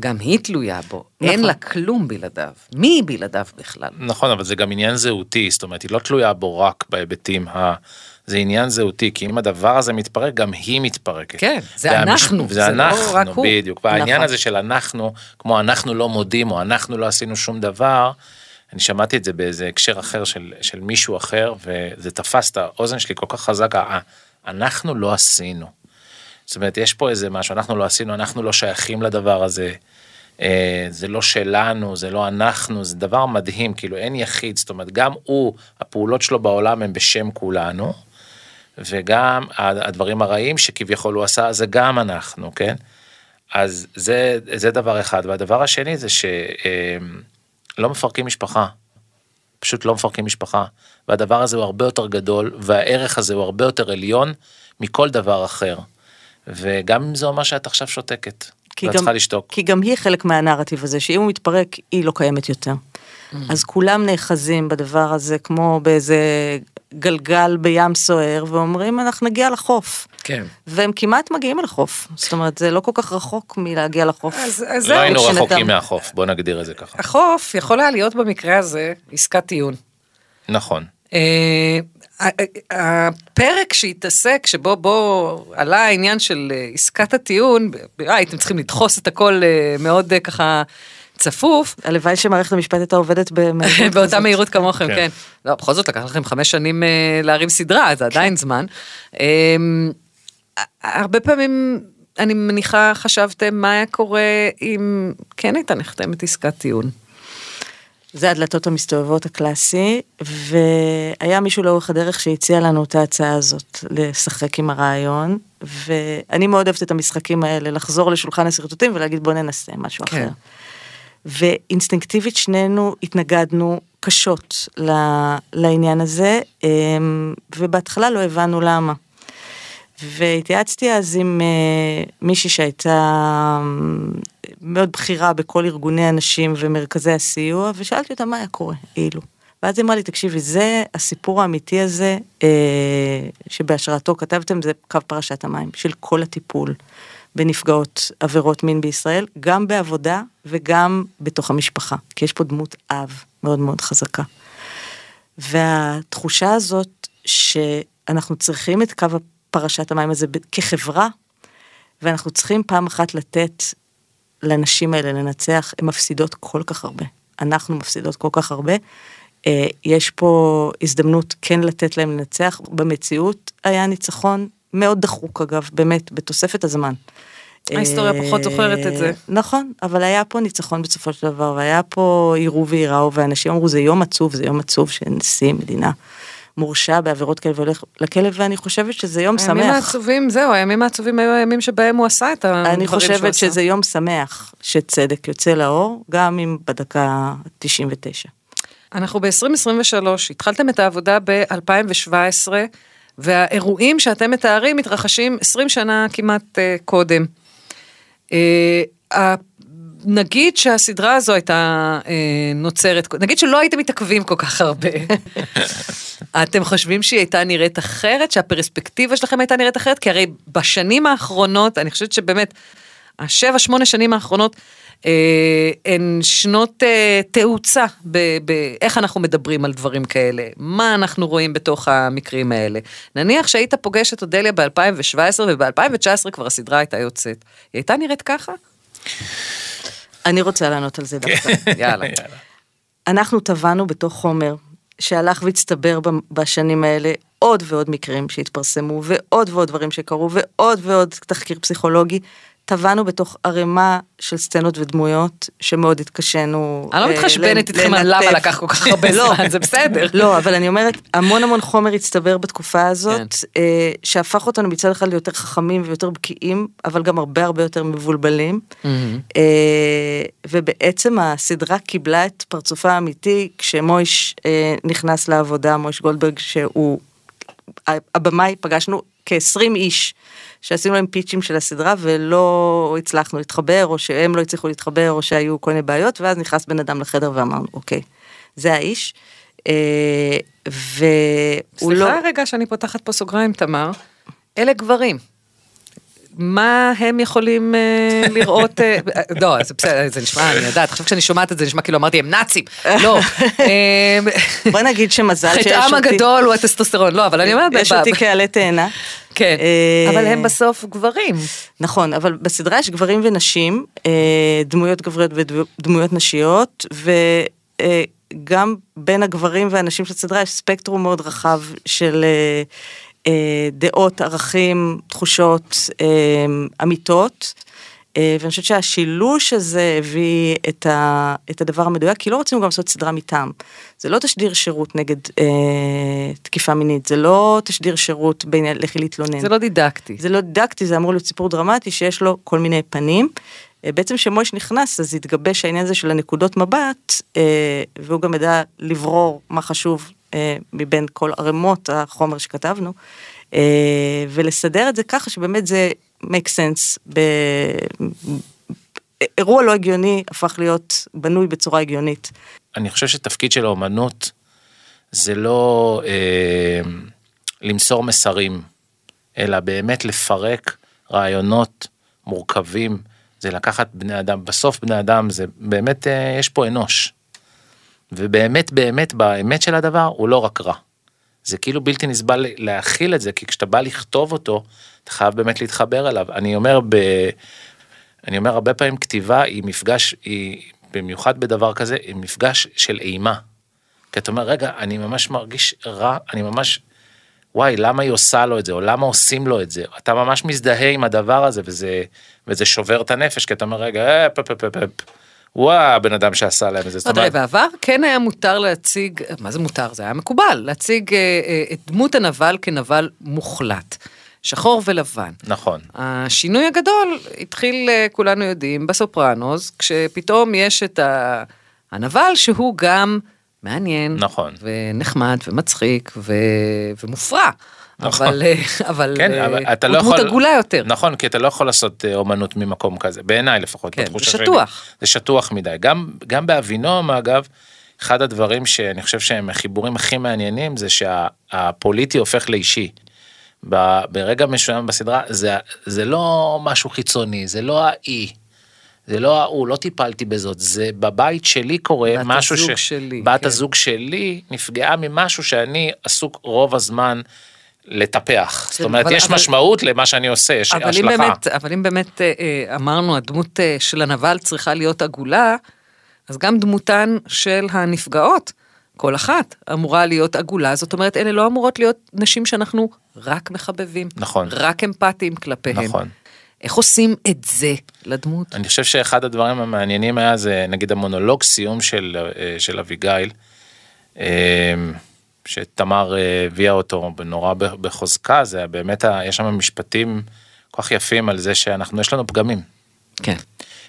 גם היא תלויה בו. אין נכון. לה כלום בלעדיו. מי בלעדיו בכלל? נכון, אבל זה גם עניין זהותי, זאת אומרת, היא לא תלויה בו רק בהיבטים ה... זה עניין זהותי, כי אם הדבר הזה מתפרק, גם היא מתפרקת. כן, זה והמש- אנחנו, זה זה לא אנחנו, רק הוא. בדיוק. והעניין נכון. הזה של אנחנו, כמו אנחנו לא מודים, או אנחנו לא עשינו שום דבר, אני שמעתי את זה באיזה הקשר אחר של, של מישהו אחר, וזה תפס את האוזן שלי כל כך חזק, ה- אנחנו לא עשינו. זאת אומרת, יש פה איזה משהו, אנחנו לא עשינו, אנחנו לא שייכים לדבר הזה. אה, זה לא שלנו, זה לא אנחנו, זה דבר מדהים, כאילו אין יחיד, זאת אומרת, גם הוא, הפעולות שלו בעולם הם בשם כולנו, וגם הדברים הרעים שכביכול הוא עשה, זה גם אנחנו, כן? אז זה, זה דבר אחד. והדבר השני זה שלא מפרקים משפחה. פשוט לא מפרקים משפחה. והדבר הזה הוא הרבה יותר גדול, והערך הזה הוא הרבה יותר עליון מכל דבר אחר. וגם אם זה אומר שאת עכשיו שותקת, ואת גם, צריכה לשתוק. כי גם היא חלק מהנרטיב הזה, שאם הוא מתפרק, היא לא קיימת יותר. אז כולם נאחזים בדבר הזה כמו באיזה גלגל בים סוער, ואומרים, אנחנו נגיע לחוף. כן. והם כמעט מגיעים לחוף. זאת אומרת, זה לא כל כך רחוק מלהגיע לחוף. אז, אז לא היינו רחוקים מהחוף, בוא נגדיר את זה ככה. החוף יכול היה להיות במקרה הזה עסקת טיעון. נכון. אה, הפרק שהתעסק, שבו בו עלה העניין של אה, עסקת הטיעון, אה, הייתם צריכים לדחוס את הכל מאוד ככה צפוף, הלוואי שמערכת המשפט הייתה עובדת במהירות באותה. מהירות כמוכם, כן. כן. לא, בכל זאת לקח לכם חמש שנים אה, להרים סדרה, זה עדיין זמן. אה, הרבה פעמים, אני מניחה, חשבתם מה היה קורה אם כן הייתה נחתמת עסקת טיעון. זה הדלתות המסתובבות הקלאסי, והיה מישהו לאורך הדרך שהציע לנו את ההצעה הזאת, לשחק עם הרעיון, ואני מאוד אוהבת את המשחקים האלה, לחזור לשולחן השרטוטים ולהגיד בוא ננסה משהו כן. אחר. ואינסטינקטיבית שנינו התנגדנו קשות לעניין הזה, אמ, ובהתחלה לא הבנו למה. והתייעצתי אז עם אה, מישהי שהייתה אה, מאוד בכירה בכל ארגוני הנשים ומרכזי הסיוע, ושאלתי אותה מה היה קורה, אילו. ואז היא אמרה לי, תקשיבי, זה הסיפור האמיתי הזה, אה, שבהשראתו כתבתם, זה קו פרשת המים, של כל הטיפול בנפגעות עבירות מין בישראל, גם בעבודה וגם בתוך המשפחה, כי יש פה דמות אב מאוד מאוד חזקה. והתחושה הזאת שאנחנו צריכים את קו פרשת המים הזה כחברה, ואנחנו צריכים פעם אחת לתת לנשים האלה לנצח, הן מפסידות כל כך הרבה. אנחנו מפסידות כל כך הרבה. אה, יש פה הזדמנות כן לתת להם לנצח. במציאות היה ניצחון מאוד דחוק אגב, באמת, בתוספת הזמן. ההיסטוריה אה, פחות זוכרת את זה. נכון, אבל היה פה ניצחון בסופו של דבר, והיה פה יראו וייראו, ואנשים אמרו זה יום עצוב, זה יום עצוב שנשיא מדינה מורשע בעבירות כאלה והולך לכלא, ואני חושבת שזה יום הימים שמח. העצובים, זהו, הימים העצובים היו הימים שבהם הוא עשה את הדברים אני שהוא חושבת עשה. שזה יום שמח שצדק יוצא לאור, גם אם בדקה 99. אנחנו ב-2023, התחלתם את העבודה ב-2017, והאירועים שאתם מתארים מתרחשים 20 שנה כמעט uh, קודם. Uh, נגיד שהסדרה הזו הייתה uh, נוצרת, נגיד שלא הייתם מתעכבים כל כך הרבה. אתם חושבים שהיא הייתה נראית אחרת, שהפרספקטיבה שלכם הייתה נראית אחרת? כי הרי בשנים האחרונות, אני חושבת שבאמת, השבע, שמונה שנים האחרונות, אה, הן שנות אה, תאוצה באיך אנחנו מדברים על דברים כאלה, מה אנחנו רואים בתוך המקרים האלה. נניח שהיית פוגש את אודליה ב-2017 וב-2019 כבר הסדרה הייתה יוצאת. היא הייתה נראית ככה? אני רוצה לענות על זה דווקא. יאללה. אנחנו טבענו בתוך חומר שהלך והצטבר בשנים האלה עוד ועוד מקרים שהתפרסמו ועוד ועוד דברים שקרו ועוד ועוד תחקיר פסיכולוגי. טבענו בתוך ערימה של סצנות ודמויות שמאוד התקשינו. אני לא אה, מתחשבנת איתכם על למה. לקח כל כך הרבה לא. זמן, זה בסדר. לא, אבל אני אומרת, המון המון חומר הצטבר בתקופה הזאת, כן. אה, שהפך אותנו מצד אחד ליותר חכמים ויותר בקיאים, אבל גם הרבה הרבה יותר מבולבלים. אה, ובעצם הסדרה קיבלה את פרצופה האמיתי כשמויש נכנס לעבודה, מויש גולדברג, שהוא הבמאי, פגשנו כ-20 איש שעשינו להם פיצ'ים של הסדרה ולא הצלחנו להתחבר, או שהם לא הצליחו להתחבר, או שהיו כל מיני בעיות, ואז נכנס בן אדם לחדר ואמרנו, אוקיי, זה האיש. אה, והוא לא... סליחה רגע שאני פותחת פה סוגריים, תמר. אלה גברים. מה הם יכולים אה, לראות, אה, לא, זה בסדר, זה נשמע, אני יודעת, עכשיו כשאני שומעת את זה, נשמע כאילו אמרתי, הם נאצים, לא. אה, בוא נגיד שמזל שיש אותי. חטאם הגדול הוא הטסטוסטרון, לא, אבל אני אומרת, יש אותי כעלה תאנה. כן, אבל הם בסוף גברים. נכון, אבל בסדרה יש גברים ונשים, דמויות גבריות ודמויות נשיות, וגם בין הגברים והנשים של הסדרה יש ספקטרום מאוד רחב של דעות, ערכים, תחושות, אה, אמיתות. אה, ואני חושבת שהשילוש הזה הביא את, ה, את הדבר המדויק, כי לא רצינו גם לעשות סדרה מטעם. זה לא תשדיר שירות נגד אה, תקיפה מינית, זה לא תשדיר שירות בעניין לכי להתלונן. זה לא דידקטי. זה לא דידקטי, זה אמור להיות סיפור דרמטי שיש לו כל מיני פנים. אה, בעצם כשמויש נכנס, אז התגבש העניין הזה של הנקודות מבט, אה, והוא גם ידע לברור מה חשוב אה, מבין כל ערימות החומר שכתבנו, אה, ולסדר את זה ככה שבאמת זה make sense. ב... אירוע לא הגיוני הפך להיות בנוי בצורה הגיונית. אני חושב שתפקיד של האומנות זה לא אה, למסור מסרים, אלא באמת לפרק רעיונות מורכבים, זה לקחת בני אדם, בסוף בני אדם זה באמת, אה, יש פה אנוש. ובאמת באמת באמת של הדבר הוא לא רק רע. זה כאילו בלתי נסבל להכיל את זה, כי כשאתה בא לכתוב אותו, אתה חייב באמת להתחבר אליו. אני אומר ב... אני אומר הרבה פעמים כתיבה היא מפגש, היא במיוחד בדבר כזה, היא מפגש של אימה. כי אתה אומר, רגע, אני ממש מרגיש רע, אני ממש, וואי, למה היא עושה לו את זה, או למה עושים לו את זה? אתה ממש מזדהה עם הדבר הזה, וזה, וזה שובר את הנפש, כי אתה אומר, רגע, אה, פ, פ, פ, פ, פ. וואו, הבן אדם שעשה להם את זה. תראה, אומרת, בעבר כן היה מותר להציג, מה זה מותר? זה היה מקובל, להציג אה, אה, את דמות הנבל כנבל מוחלט. שחור ולבן. נכון. השינוי הגדול התחיל, אה, כולנו יודעים, בסופרנוס, כשפתאום יש את ה- הנבל שהוא גם מעניין, נכון. ונחמד ומצחיק ו... ומופרע. נכון. אבל, אה, אבל, כן, אה, אבל אתה לא יכול... עגולה יותר. נכון, כי אתה לא יכול לעשות אה, אומנות ממקום כזה, בעיניי לפחות. כן, בתחושה זה שלי. שטוח. זה שטוח מדי. גם, גם באבינום, אגב, אחד הדברים שאני חושב שהם החיבורים הכי מעניינים, זה שהפוליטי הופך לאישי. ברגע מסוים בסדרה, זה, זה לא משהו חיצוני, זה לא האי. זה לא ההוא, לא טיפלתי בזאת, זה בבית שלי קורה משהו ש... שלי, בת כן. הזוג שלי נפגעה ממשהו שאני עסוק רוב הזמן לטפח. זאת אומרת, אבל- יש אבל- משמעות למה שאני עושה, יש אבל אם השלכה. באמת, אבל אם באמת אה, אה, אמרנו הדמות אה, של הנבל צריכה להיות עגולה, אז גם דמותן של הנפגעות, כל אחת אמורה להיות עגולה, זאת אומרת אלה לא אמורות להיות נשים שאנחנו רק מחבבים, נכון. רק אמפתיים כלפיהן. נכון. איך עושים את זה לדמות? אני חושב שאחד הדברים המעניינים היה זה נגיד המונולוג סיום של, של אביגיל, אה, שתמר אה, הביאה אותו נורא ב- בחוזקה, זה באמת, יש שם משפטים כל כך יפים על זה שאנחנו, יש לנו פגמים. כן.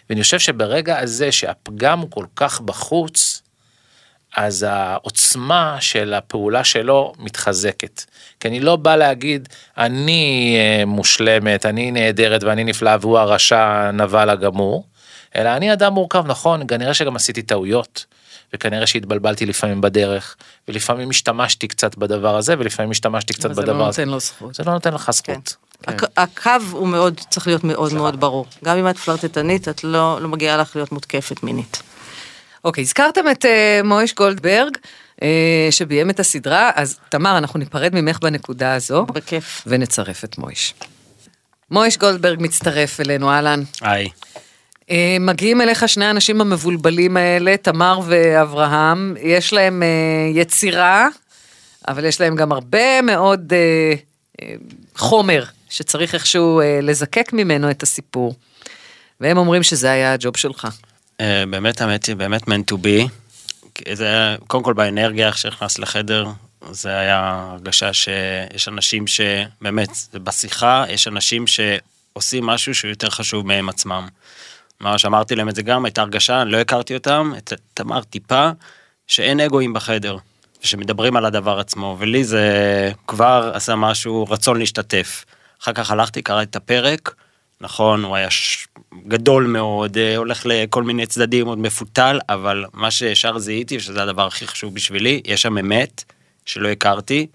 ואני חושב שברגע הזה שהפגם הוא כל כך בחוץ, אז העוצמה של הפעולה שלו מתחזקת. כי אני לא בא להגיד, אני אה, מושלמת, אני נהדרת ואני נפלאה והוא הרשע הנבל הגמור, אלא אני אדם מורכב, נכון, כנראה שגם עשיתי טעויות, וכנראה שהתבלבלתי לפעמים בדרך, ולפעמים השתמשתי קצת בדבר הזה, ולפעמים השתמשתי קצת זה בדבר לא הזה. נותן לו זכות. זה לא נותן לך זכות. הק- הקו הוא מאוד, צריך להיות מאוד מאוד ברור. גם אם את פלרטטנית, את לא לא מגיעה לך להיות מותקפת מינית. אוקיי, הזכרתם את uh, מויש גולדברג, uh, שביים את הסדרה, אז תמר, אנחנו ניפרד ממך בנקודה הזו. בכיף. ונצרף את מויש. מויש גולדברג מצטרף אלינו, אהלן. היי. Uh, מגיעים אליך שני האנשים המבולבלים האלה, תמר ואברהם, יש להם uh, יצירה, אבל יש להם גם הרבה מאוד uh, חומר שצריך איכשהו לזקק ממנו את הסיפור. והם אומרים שזה היה הג'וב שלך. אה, באמת, האמת היא, באמת to be. כי זה, קודם כל באנרגיה, איך שנכנס לחדר, זה היה הרגשה שיש אנשים שבאמת, בשיחה, יש אנשים שעושים משהו שהוא יותר חשוב מהם עצמם. ממש אמרתי להם את זה גם, הייתה הרגשה, אני לא הכרתי אותם, את תמר טיפה, שאין אגואים בחדר, ושמדברים על הדבר עצמו, ולי זה כבר עשה משהו, רצון להשתתף. אחר כך הלכתי, קראתי את הפרק, נכון, הוא היה ש... גדול מאוד, אה, הולך לכל מיני צדדים, עוד מפותל, אבל מה שישר זיהיתי, שזה הדבר הכי חשוב בשבילי, יש שם אמת שלא הכרתי.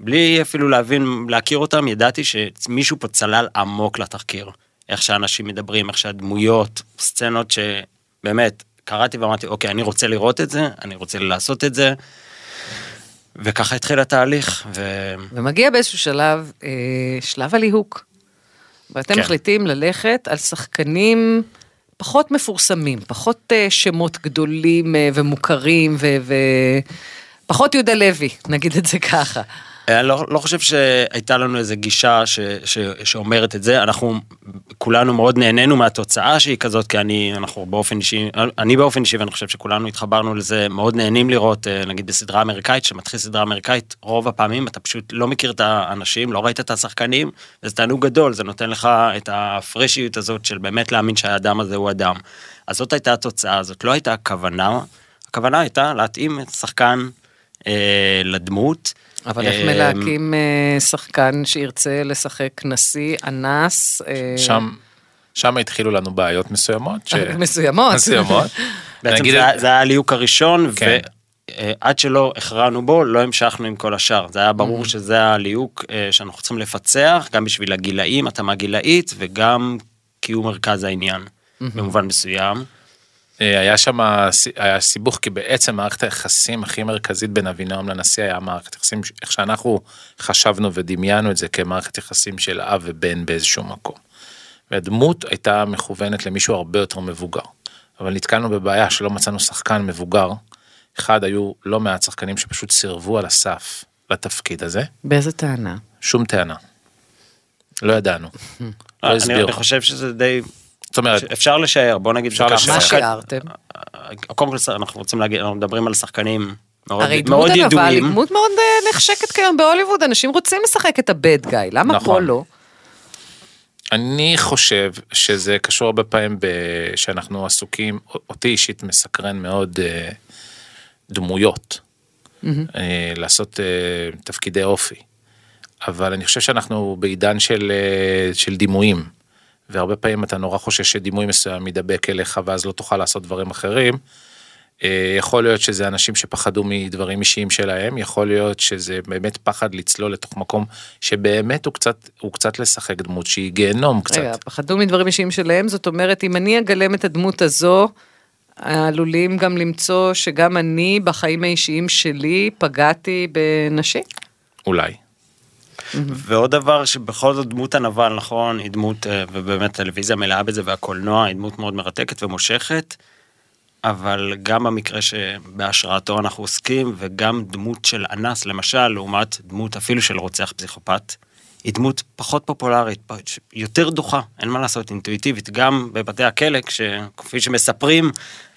בלי אפילו להבין, להכיר אותם, ידעתי שמישהו פה צלל עמוק לתחקיר. איך שאנשים מדברים, איך שהדמויות, סצנות שבאמת, קראתי ואמרתי, אוקיי, אני רוצה לראות את זה, אני רוצה לעשות את זה. וככה התחיל התהליך, ו... ומגיע באיזשהו שלב, אה, שלב הליהוק. ואתם כן. מחליטים ללכת על שחקנים פחות מפורסמים, פחות אה, שמות גדולים אה, ומוכרים, ופחות יהודה לוי, נגיד את זה ככה. אני לא, לא חושב שהייתה לנו איזו גישה ש, ש, שאומרת את זה, אנחנו כולנו מאוד נהנינו מהתוצאה שהיא כזאת, כי אני, אנחנו באופן אישי, אני באופן אישי, ואני חושב שכולנו התחברנו לזה, מאוד נהנים לראות, אה, נגיד בסדרה אמריקאית, שמתחיל סדרה אמריקאית, רוב הפעמים אתה פשוט לא מכיר את האנשים, לא ראית את השחקנים, וזה תענוג גדול, זה נותן לך את הפרשיות הזאת של באמת להאמין שהאדם הזה הוא אדם. אז זאת הייתה התוצאה, זאת לא הייתה הכוונה, הכוונה הייתה להתאים את השחקן אה, לדמות. אבל איך אה, מלהקים אה, שחקן שירצה לשחק נשיא, אנס? אה, שם, שם התחילו לנו בעיות מסוימות. ש... מסוימות. מסוימות. בעצם נגיד- זה, היה- זה היה הליהוק הראשון, כן. ועד שלא הכרענו בו, לא המשכנו עם כל השאר. זה היה ברור שזה הליהוק אה, שאנחנו צריכים לפצח, גם בשביל הגילאים, התאמה גילאית, וגם כי הוא מרכז העניין, במובן מסוים. אה, היה שם, היה סיבוך, כי בעצם מערכת היחסים הכי מרכזית בין אבינועם לנשיא היה מערכת יחסים, איך שאנחנו חשבנו ודמיינו את זה כמערכת יחסים של אב ובן באיזשהו מקום. והדמות הייתה מכוונת למישהו הרבה יותר מבוגר. אבל נתקלנו בבעיה שלא מצאנו שחקן מבוגר. אחד, היו לא מעט שחקנים שפשוט סירבו על הסף לתפקיד הזה. באיזה טענה? שום טענה. לא ידענו. לא אני, הסבירו. אני חושב שזה די... זאת אומרת, אפשר לשער, בוא נגיד אפשר לשער. מה שיערתם? קודם כל אנחנו רוצים להגיד, אנחנו מדברים על שחקנים מאוד, הרי דמות מאוד הנבל היא ידועים. דמות מאוד אה, נחשקת כיום בהוליווד, אנשים רוצים לשחק את הבד גיא, למה פה נכון. לא? אני חושב שזה קשור הרבה פעמים ב... שאנחנו עסוקים, אותי אישית מסקרן מאוד אה, דמויות, אה, לעשות אה, תפקידי אופי. אבל אני חושב שאנחנו בעידן של, של דימויים, והרבה פעמים אתה נורא חושש שדימוי מסוים ידבק אליך ואז לא תוכל לעשות דברים אחרים. אה, יכול להיות שזה אנשים שפחדו מדברים אישיים שלהם, יכול להיות שזה באמת פחד לצלול לתוך מקום שבאמת הוא קצת, הוא קצת לשחק דמות שהיא גיהנום קצת. רגע, פחדו מדברים אישיים שלהם, זאת אומרת, אם אני אגלם את הדמות הזו, עלולים גם למצוא שגם אני בחיים האישיים שלי פגעתי בנשים? אולי. ועוד דבר שבכל זאת דמות הנבל נכון היא דמות אה, ובאמת טלוויזיה מלאה בזה והקולנוע היא דמות מאוד מרתקת ומושכת. אבל גם במקרה שבהשראתו אנחנו עוסקים וגם דמות של אנס למשל לעומת דמות אפילו של רוצח פסיכופת. היא דמות פחות פופולרית, יותר דוחה, אין מה לעשות, אינטואיטיבית, גם בבתי הכלא, כפי שמספרים,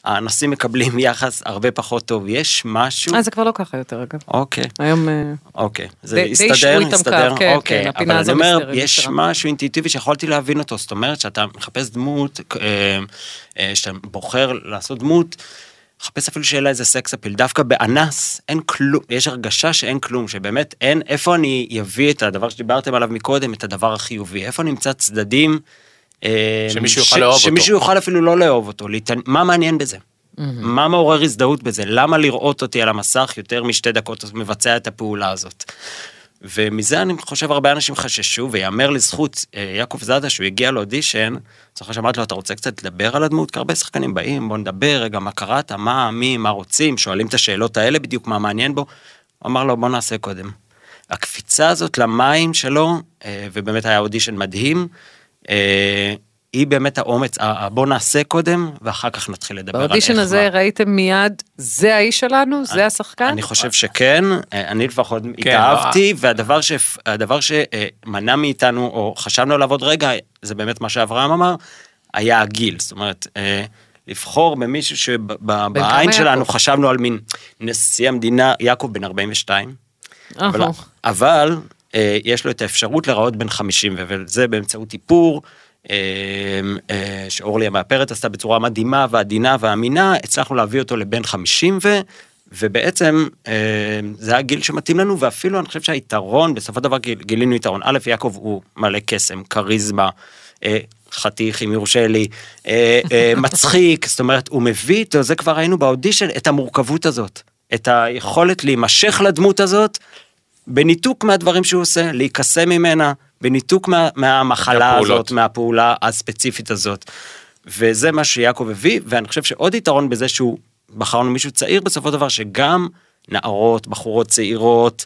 האנסים מקבלים יחס הרבה פחות טוב, יש משהו... אה, זה כבר לא ככה יותר אגב. אוקיי. היום... אוקיי, זה הסתדר, הסתדר, כן, אוקיי, כן, אבל אני אומר, יש. משהו אינטואיטיבי שיכולתי להבין אותו, זאת אומרת שאתה מחפש דמות, אה, אה, שאתה בוחר לעשות דמות, מחפש אפילו שיהיה לה איזה סקס אפיל, דווקא באנס אין כלום, יש הרגשה שאין כלום, שבאמת אין, איפה אני אביא את הדבר שדיברתם עליו מקודם, את הדבר החיובי, איפה נמצא צדדים, אה, שמישהו יוכל לאהוב אותו. שמישהו יוכל אפילו לא לאהוב אותו, מה מעניין בזה? מה מעורר הזדהות בזה? למה לראות אותי על המסך יותר משתי דקות מבצע את הפעולה הזאת? ומזה אני חושב הרבה אנשים חששו, ויאמר לזכות אה, יעקב זאדה שהוא הגיע לאודישן, זוכר שאמרתי לו אתה רוצה קצת לדבר על הדמות? כי הרבה שחקנים באים בוא נדבר רגע מה קראת, מה, מי, מה רוצים, שואלים את השאלות האלה בדיוק מה מעניין בו. הוא אמר לו בוא נעשה קודם. הקפיצה הזאת למים שלו, אה, ובאמת היה אודישן מדהים, אה, היא באמת האומץ, בוא נעשה קודם ואחר כך נתחיל לדבר על איך באודישן הזה ראיתם מיד, זה האיש שלנו? זה השחקן? אני חושב שכן, אה, אני לפחות כן, התאהבתי, והדבר ש- הדבר שמנע מאיתנו, או חשבנו עליו עוד רגע, זה באמת מה שאברהם אמר, היה הגיל, זאת אומרת, אה, לבחור במישהו שבעין שלנו יעקב? חשבנו על מין נשיא המדינה, יעקב בן 42, אבל, אה, יש לו את האפשרות להיראות בן 50, וזה באמצעות איפור. אה, אה, שאורלי המאפרת עשתה בצורה מדהימה ועדינה ואמינה, הצלחנו להביא אותו לבן 50 ו... ובעצם אה, זה הגיל שמתאים לנו ואפילו אני חושב שהיתרון בסופו של דבר גיל, גילינו יתרון א' יעקב הוא מלא קסם כריזמה אה, חתיך אם יורשה לי אה, אה, מצחיק זאת אומרת הוא מביא איתו זה כבר ראינו באודישן את המורכבות הזאת את היכולת להימשך לדמות הזאת בניתוק מהדברים שהוא עושה, להיקסם ממנה, בניתוק מה, מהמחלה מהפעולות. הזאת, מהפעולה הספציפית הזאת. וזה מה שיעקב הביא, ואני חושב שעוד יתרון בזה שהוא, בחרנו מישהו צעיר בסופו של דבר, שגם נערות, בחורות צעירות,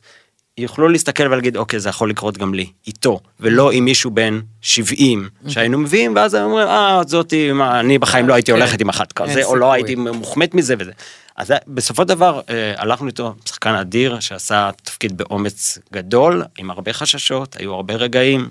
יוכלו להסתכל ולהגיד, אוקיי, זה יכול לקרות גם לי, איתו, ולא עם מישהו בן 70 שהיינו מביאים, ואז הם אומרים, אה, זאתי, מה, אני בחיים לא הייתי כן. הולכת עם אחת כזה, או לא. הייתי מוחמאת מזה וזה. אז בסופו של דבר אה, הלכנו איתו, שחקן אדיר שעשה תפקיד באומץ גדול, עם הרבה חששות, היו הרבה רגעים.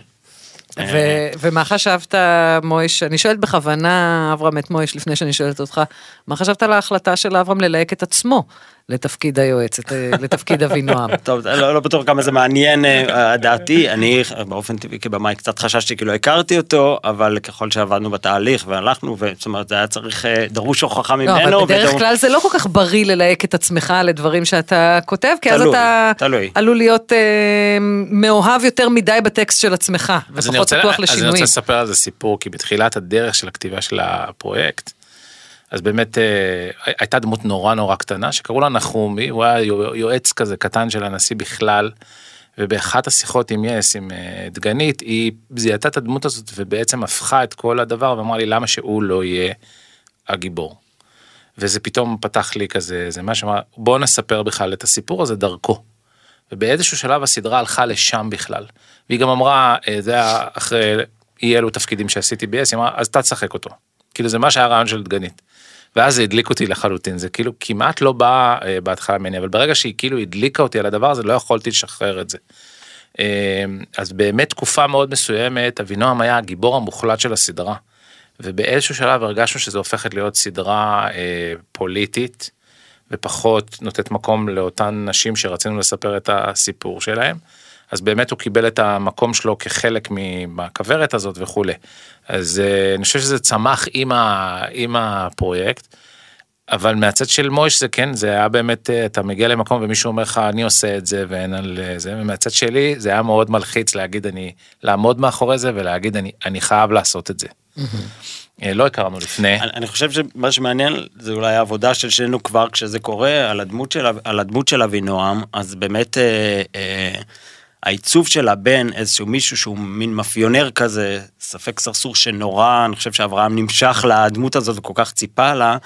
אה, ו- ומה חשבת, מויש, אני שואלת בכוונה, אברהם, את מויש, לפני שאני שואלת אותך, מה חשבת על ההחלטה של אברהם ללהק את עצמו לתפקיד היועץ, את- לתפקיד אבינועם? טוב, לא, לא בטוח כמה זה מעניין אה, דעתי, אני באופן טבעי כבמאי קצת חששתי כי לא הכרתי אותו, אבל ככל שעבדנו בתהליך והלכנו, זאת אומרת זה היה צריך, אה, דרוש הוכחה ממנו. לא, אבל בדרך ודרוש- כלל זה לא כל כך בריא ללהק את עצמך לדברים שאתה כותב, כי אז תלוי, אתה תלוי. עלול להיות אה, מאוהב יותר מדי בטקסט של עצמך, אז ופחות פתוח אז אני רוצה לשינויים. לספר על זה סיפור, כי בתחילת הדרך של הכתיבה של הפרויקט, אז באמת אה, הייתה דמות נורא נורא קטנה שקראו לה נחומי, הוא היה יו- יועץ כזה קטן של הנשיא בכלל, ובאחת השיחות עם יס, עם אה, דגנית, היא זיהתה את הדמות הזאת ובעצם הפכה את כל הדבר ואמרה לי למה שהוא לא יהיה הגיבור. וזה פתאום פתח לי כזה, זה מה שאמר, בוא נספר בכלל את הסיפור הזה דרכו. ובאיזשהו שלב הסדרה הלכה לשם בכלל. והיא גם אמרה, אה, זה היה אחרי אי אלו תפקידים שעשיתי ב-yes, היא אמרה, אז אתה תשחק אותו. כאילו זה מה שהיה הרעיון של דגנית. ואז זה הדליק אותי לחלוטין, זה כאילו כמעט לא בא אה, בהתחלה ממני, אבל ברגע שהיא כאילו הדליקה אותי על הדבר הזה, לא יכולתי לשחרר את זה. אה, אז באמת תקופה מאוד מסוימת, אבינועם היה הגיבור המוחלט של הסדרה. ובאיזשהו שלב הרגשנו שזה הופכת להיות סדרה אה, פוליטית, ופחות נותנת מקום לאותן נשים שרצינו לספר את הסיפור שלהם. אז באמת הוא קיבל את המקום שלו כחלק מהכוורת הזאת וכולי. אז אה, אני חושב שזה צמח עם, ה, עם הפרויקט. אבל מהצד של מויש זה כן, זה היה באמת, אה, אתה מגיע למקום ומישהו אומר לך, אני עושה את זה ואין על אה, זה, ומהצד שלי זה היה מאוד מלחיץ להגיד, אני, לעמוד מאחורי זה ולהגיד, אני, אני חייב לעשות את זה. אה, לא הכרנו לפני. אני, אני חושב שמה שמעניין זה אולי העבודה של שנינו כבר כשזה קורה על הדמות של, על הדמות של אבינועם, אז באמת אה, אה, העיצוב שלה בין איזשהו מישהו שהוא מין מאפיונר כזה, ספק סרסור שנורא, אני חושב שאברהם נמשך לדמות הזאת וכל כך ציפה לה.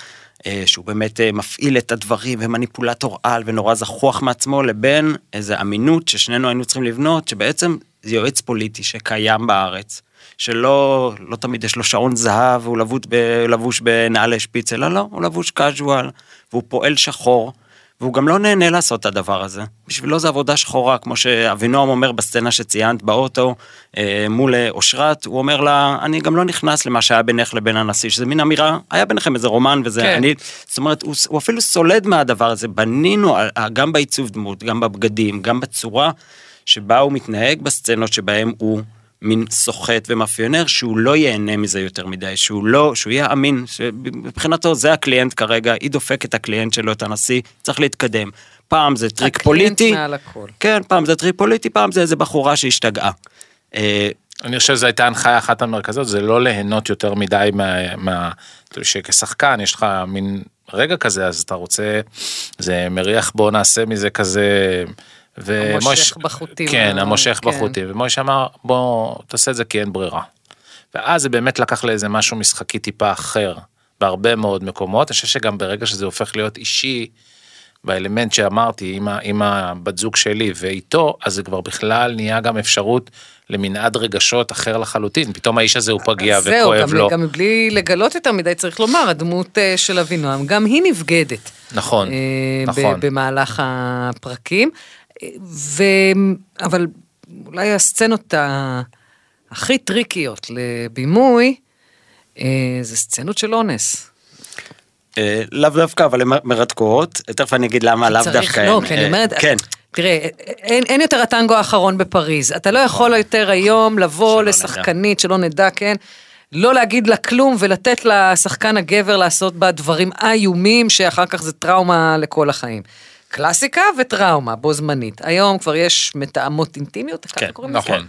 אה, שהוא באמת אה, מפעיל את הדברים ומניפולטור על ונורא זחוח מעצמו לבין איזה אמינות ששנינו היינו צריכים לבנות שבעצם זה יועץ פוליטי שקיים בארץ. שלא לא תמיד יש לו שעון זהב והוא לבוש, לבוש בנעלי שפיץ אלא לא הוא לבוש קאז'ואל והוא פועל שחור והוא גם לא נהנה לעשות את הדבר הזה. בשבילו זה עבודה שחורה, כמו שאבינועם אומר בסצנה שציינת באוטו אה, מול אושרת, הוא אומר לה, אני גם לא נכנס למה שהיה בינך לבין הנשיא, שזה מין אמירה, היה ביניכם איזה רומן וזה, כן. אני, זאת אומרת, הוא, הוא אפילו סולד מהדבר הזה, בנינו אה, גם בעיצוב דמות, גם בבגדים, גם בצורה שבה הוא מתנהג בסצנות שבהם הוא מין סוחט ומאפיונר שהוא לא ייהנה מזה יותר מדי, שהוא לא, שהוא יהיה אמין, שמבחינתו זה הקליינט כרגע, היא דופקת את הקליינט שלו, את הנשיא, צריך להתקדם. פעם זה טריק פוליטי, הקליינט מעל הכל. כן, פעם זה טריק פוליטי, פעם זה איזה בחורה שהשתגעה. אה, אני חושב שזו הייתה הנחיה אחת המרכזיות, זה לא ליהנות יותר מדי מה... מה שכשחקן יש לך מין רגע כזה, אז אתה רוצה, זה מריח בוא נעשה מזה כזה. ומוש- המושך בחוטים. כן, המושך כן. בחוטים. ומויש אמר, בוא תעשה את זה כי אין ברירה. ואז זה באמת לקח לאיזה משהו משחקי טיפה אחר, בהרבה מאוד מקומות. אני חושב שגם ברגע שזה הופך להיות אישי, באלמנט שאמרתי, עם, ה- עם הבת זוג שלי ואיתו, אז זה כבר בכלל נהיה גם אפשרות למנעד רגשות אחר לחלוטין. פתאום האיש הזה הוא פגיע זהו, וכואב גם, לו. גם בלי לגלות יותר מדי, צריך לומר, הדמות אה, של אבינועם, גם היא נבגדת. נכון, אה, נכון. במהלך הפרקים. ו... אבל אולי הסצנות ה... הכי טריקיות לבימוי, אה, זה סצנות של אונס. אה, לאו דווקא, אבל הן מרתקות, תכף אני אגיד למה לאו דווקא. לא, כי אני אה, אומרת, כן. תראה, אין, אין יותר הטנגו האחרון בפריז. אתה לא יכול יותר היום לבוא שלא לשחקנית, שלא נדע, כן? לא להגיד לה כלום ולתת לשחקן הגבר לעשות בה דברים איומים, שאחר כך זה טראומה לכל החיים. קלאסיקה וטראומה בו זמנית. היום כבר יש מתאמות אינטימיות, ככה כן, קוראים לזה? נכון.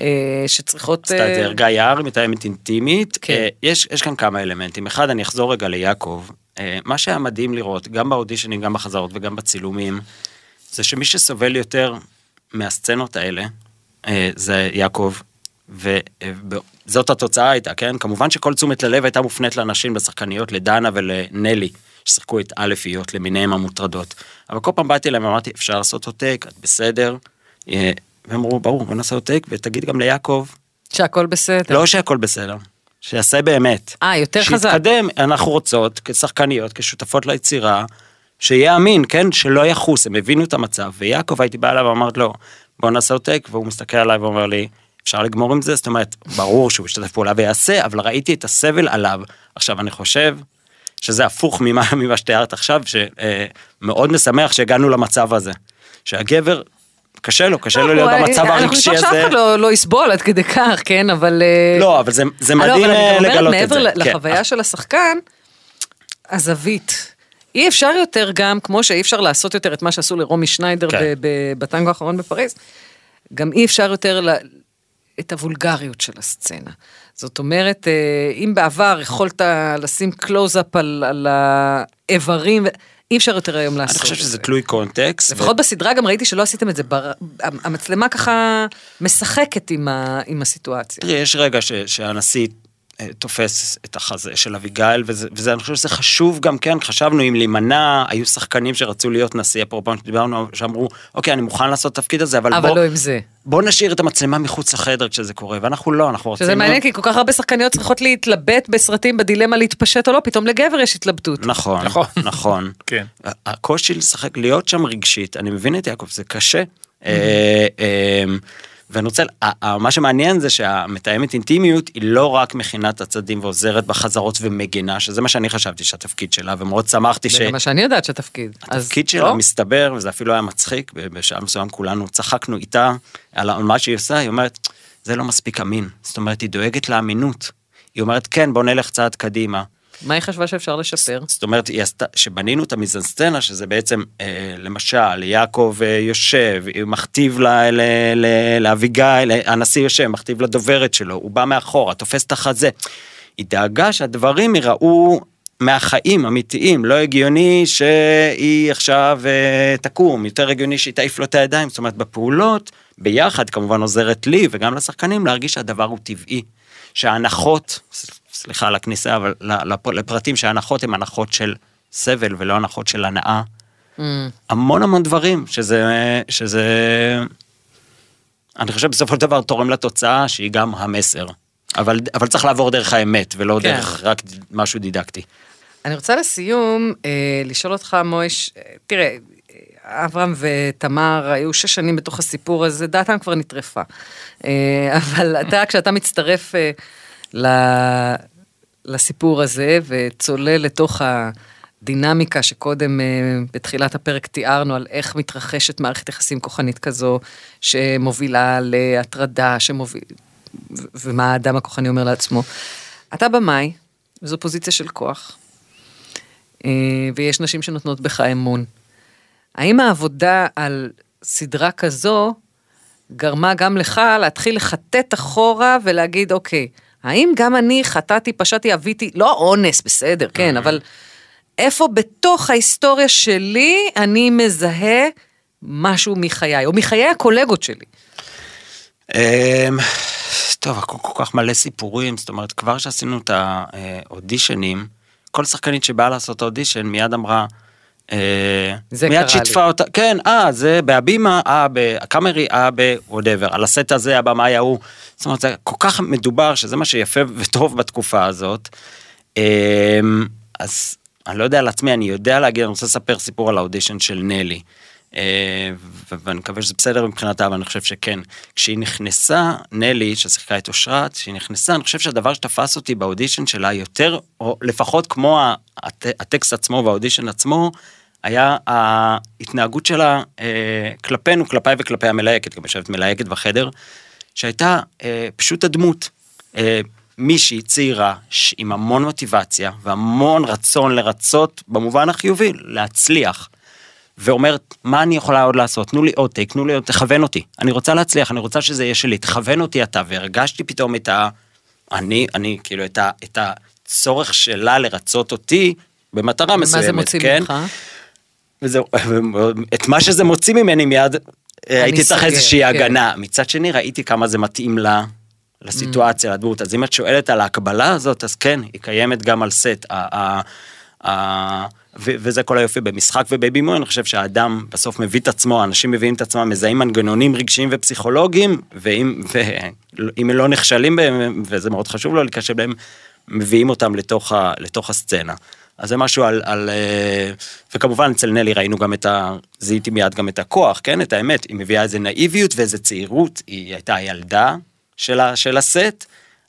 אה, שצריכות... עשתה את זה אה, ערגה יער, מתאמת אינטימית. כן. אה, יש, יש כאן כמה אלמנטים. אחד, אני אחזור רגע ליעקב. אה, מה שהיה מדהים לראות, גם באודישנים, גם בחזרות וגם בצילומים, זה שמי שסובל יותר מהסצנות האלה, אה, זה יעקב, וזאת התוצאה הייתה, כן? כמובן שכל תשומת ללב הייתה מופנית לנשים, לשחקניות, לדנה ולנלי, ששיחקו את א'-איות למיניהם המוטרדות. אבל כל פעם באתי אליהם ואמרתי, אפשר לעשות טייק, את בסדר? אה, והם אמרו, ברור, בוא נעשה טייק, ותגיד גם ליעקב, שהכל בסדר. לא שהכל בסדר, שיעשה באמת. אה, יותר חזק. שיתקדם, אנחנו רוצות, כשחקניות, כשותפות ליצירה, שיהיה אמין, כן? שלא יחוס, הם הבינו את המצב. ויעקב הייתי בא אליו ואמרת לו, בוא נעשה טייק, והוא מסתכל עליי ואומר לי, אפשר לגמור עם זה? זאת אומרת, ברור שהוא ישתתף פעולה ויעשה, אבל ראיתי את הסבל עליו. עכשיו, אני חושב שזה הפוך ממה, ממה שתיארת עכשיו, שמאוד משמח שהגענו למצב הזה. שהגבר, קשה לו, קשה לו להיות לא, במצב אנחנו הרגשי נשמח שאף הזה. אחד לא, לא יסבול עד כדי כך, כן, אבל... אה, לא, אבל זה, זה אה, לא, מדהים אה, לגלות את מעבר זה. ל- כן. לחוויה של השחקן, הזווית. אי אפשר יותר גם, כמו שאי אפשר לעשות יותר את מה שעשו לרומי שניידר כן. בטנגו האחרון בפריז, גם אי אפשר יותר ל- את הוולגריות של הסצנה. זאת אומרת, אה, אם בעבר יכולת לשים קלוז-אפ על, על האיברים, אי אפשר יותר היום לעשות אני את זה. חושב שזה תלוי קונטקסט. לפחות בסדרה גם ראיתי שלא עשיתם את זה, בר... המצלמה ככה משחקת עם, ה... עם הסיטואציה. תראי, יש רגע ש, שהנשיא תופס את החזה של אביגיל, וזה, וזה, אני חושב שזה חשוב גם כן, חשבנו אם להימנע, היו שחקנים שרצו להיות נשיא, אפרופו שדיברנו, שאמרו, אוקיי, אני מוכן לעשות את התפקיד הזה, אבל, אבל בוא, לא עם זה. בוא נשאיר את המצלמה מחוץ לחדר כשזה קורה, ואנחנו לא, אנחנו רוצים... שזה מעניין, כי כל כך הרבה שחקניות צריכות להתלבט בסרטים בדילמה להתפשט או לא, פתאום לגבר יש התלבטות. נכון, נכון. נכון. כן. הקושי לשחק, להיות שם רגשית, אני מבין את יעקב, זה קשה. אה, אה, ואני רוצה, מה שמעניין זה שהמתאמת אינטימיות היא לא רק מכינה את הצדדים ועוזרת בחזרות ומגינה, שזה מה שאני חשבתי שהתפקיד שלה, ומאוד שמחתי ש... זה מה שאני יודעת שהתפקיד. התפקיד שלה לא? מסתבר, וזה אפילו היה מצחיק, ב- בשלב מסוים כולנו צחקנו איתה על מה שהיא עושה, היא אומרת, זה לא מספיק אמין. זאת אומרת, היא דואגת לאמינות. היא אומרת, כן, בוא נלך צעד קדימה. מה היא חשבה שאפשר לשפר? זאת אומרת, היא עשתה, שבנינו את המיזנסצנה, שזה בעצם, אה, למשל, יעקב אה, יושב, מכתיב לאביגיל, הנשיא יושב, מכתיב לדוברת שלו, הוא בא מאחורה, תופס את החזה. היא דאגה שהדברים ייראו מהחיים אמיתיים, לא הגיוני שהיא עכשיו אה, תקום, יותר הגיוני שהיא תעיף לו את הידיים, זאת אומרת, בפעולות, ביחד כמובן עוזרת לי וגם לשחקנים להרגיש שהדבר הוא טבעי. שההנחות, סליחה על הכניסה, אבל לפ- לפרטים שההנחות הן הנחות של סבל ולא הנחות של הנאה. Mm. המון המון דברים, שזה, שזה, אני חושב בסופו של דבר תורם לתוצאה שהיא גם המסר. אבל, אבל צריך לעבור דרך האמת ולא כן. דרך רק משהו דידקטי. אני רוצה לסיום אה, לשאול אותך, מויש, אה, תראה, אה, אברהם ותמר היו שש שנים בתוך הסיפור הזה, דעתם כבר נטרפה. אה, אבל אתה, כשאתה מצטרף ל, לסיפור הזה וצולל לתוך הדינמיקה שקודם אה, בתחילת הפרק תיארנו על איך מתרחשת מערכת יחסים כוחנית כזו, שמובילה להטרדה, שמוביל... ומה האדם הכוחני אומר לעצמו. אתה במאי, וזו פוזיציה של כוח. אה, ויש נשים שנותנות בך אמון. האם העבודה על סדרה כזו גרמה גם לך להתחיל לחטט אחורה ולהגיד, אוקיי, האם גם אני חטאתי, פשעתי, אביתי, לא אונס, בסדר, כן, אבל איפה בתוך ההיסטוריה שלי אני מזהה משהו מחיי, או מחיי הקולגות שלי? אמ, טוב, כל כך מלא סיפורים, זאת אומרת, כבר שעשינו את האודישנים, כל שחקנית שבאה לעשות אודישן מיד אמרה, אה, זה מיד קרה שיתפה לי. אותה, כן, אה, זה בהבימה, אה, בקאמרי, אה, בוואטאבר, על הסט הזה, הבמאי ההוא. זאת אומרת, זה כל כך מדובר, שזה מה שיפה וטוב בתקופה הזאת. אמ, אז אני לא יודע על עצמי, אני יודע להגיד, אני רוצה לספר סיפור על האודישן של נלי. אה, ואני מקווה שזה בסדר מבחינתה, אבל אני חושב שכן. כשהיא נכנסה, נלי, ששיחקה את אושרת, כשהיא נכנסה, אני חושב שהדבר שתפס אותי באודישן שלה יותר, או לפחות כמו הטקסט עצמו והאודישן עצמו, היה ההתנהגות שלה אה, כלפינו, כלפיי וכלפי המלהקת, גם יושבת מלהקת בחדר, שהייתה אה, פשוט הדמות. אה, מישהי צעירה עם המון מוטיבציה והמון רצון לרצות במובן החיובי, להצליח. ואומרת, מה אני יכולה עוד לעשות? תנו לי עוד טייק, תנו לי עוד, תכוון אותי. אני רוצה להצליח, אני רוצה שזה יהיה שלי, תכוון אותי אתה. והרגשתי פתאום את ה... אני, אני, כאילו, את, ה, את הצורך שלה לרצות אותי במטרה מה מסוימת, זה מוציא כן? ממך? וזהו, את מה שזה מוציא ממני מיד, אה, הייתי צריך איזושהי כן. הגנה. מצד שני, ראיתי כמה זה מתאים לה, לסיטואציה, לדמות. אז אם את שואלת על ההקבלה הזאת, אז כן, היא קיימת גם על סט. ה- ה- ה- ו- וזה כל היופי במשחק ובבימוי, אני חושב שהאדם בסוף מביא את עצמו, האנשים מביאים את עצמם, מזהים מנגנונים רגשיים ופסיכולוגיים, ואם, ואם הם לא נכשלים בהם, וזה מאוד חשוב לא להיכשל בהם, מביאים אותם לתוך, ה, לתוך הסצנה. אז זה משהו על, על אה, וכמובן אצל נלי ראינו גם את ה... זיהיתי מיד גם את הכוח, כן? את האמת, היא מביאה איזה נאיביות ואיזה צעירות, היא הייתה הילדה של, ה, של הסט,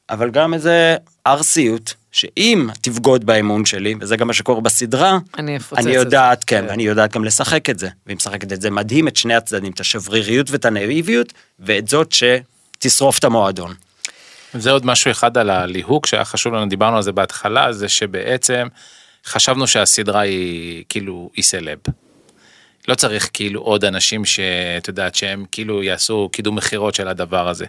אבל גם איזה ארסיות, שאם תבגוד באמון שלי, וזה גם מה שקורה בסדרה, אני אפוצץ אני את יודעת, זה. כן, ואני יודעת גם לשחק את זה, והיא משחקת את זה מדהים, את שני הצדדים, את השבריריות ואת הנאיביות, ואת זאת שתשרוף את המועדון. זה עוד משהו אחד על הליהוק שהיה חשוב לנו, דיברנו על זה בהתחלה, זה שבעצם חשבנו שהסדרה היא כאילו היא סלב. לא צריך כאילו עוד אנשים שאת יודעת שהם כאילו יעשו קידום מכירות של הדבר הזה.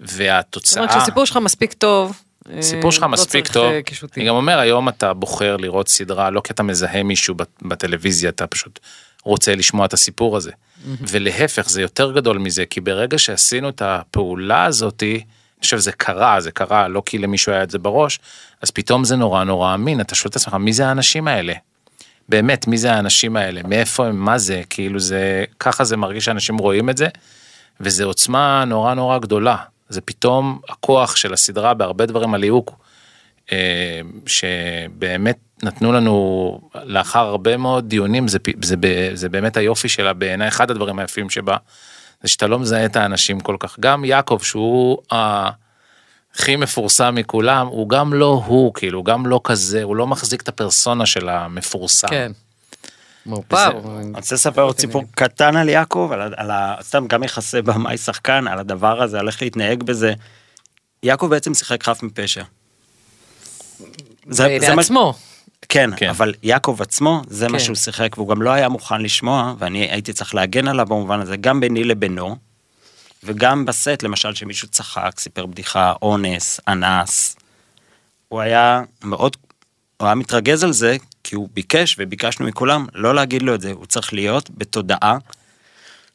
זאת והתוצאה, אומרת שהסיפור שלך מספיק טוב. אה, הסיפור שלך לא מספיק טוב, אה, קישוטים. אני גם אומר היום אתה בוחר לראות סדרה לא כי אתה מזהה מישהו בטלוויזיה אתה פשוט רוצה לשמוע את הסיפור הזה. ולהפך זה יותר גדול מזה כי ברגע שעשינו את הפעולה הזאתי, אני חושב שזה קרה זה קרה לא כי למישהו היה את זה בראש אז פתאום זה נורא נורא אמין אתה שואל את עצמך מי זה האנשים האלה. באמת מי זה האנשים האלה? מאיפה הם? מה זה? כאילו זה ככה זה מרגיש שאנשים רואים את זה וזה עוצמה נורא נורא גדולה. זה פתאום הכוח של הסדרה בהרבה דברים על ליהוק אה, שבאמת נתנו לנו לאחר הרבה מאוד דיונים זה, זה, זה באמת היופי שלה בעיניי אחד הדברים היפים שבה זה שאתה לא מזהה את האנשים כל כך גם יעקב שהוא הכי מפורסם מכולם הוא גם לא הוא כאילו הוא גם לא כזה הוא לא מחזיק את הפרסונה של המפורסם. כן. מאופר. אני רוצה לספר עוד סיפור קטן על יעקב, על, ה- על ה... סתם גם יחסי במאי שחקן, על הדבר הזה, על איך להתנהג בזה. יעקב בעצם שיחק חף מפשע. זה, זה מה- בעצמו. כן, כן. אבל יעקב עצמו, זה מה כן. שהוא שיחק, והוא גם לא היה מוכן לשמוע, ואני הייתי צריך להגן עליו במובן הזה, גם ביני לבינו, וגם בסט, למשל, שמישהו צחק, סיפר בדיחה, אונס, אנס. הוא היה מאוד, הוא היה מתרגז על זה, כי הוא ביקש, וביקשנו מכולם, לא להגיד לו את זה, הוא צריך להיות בתודעה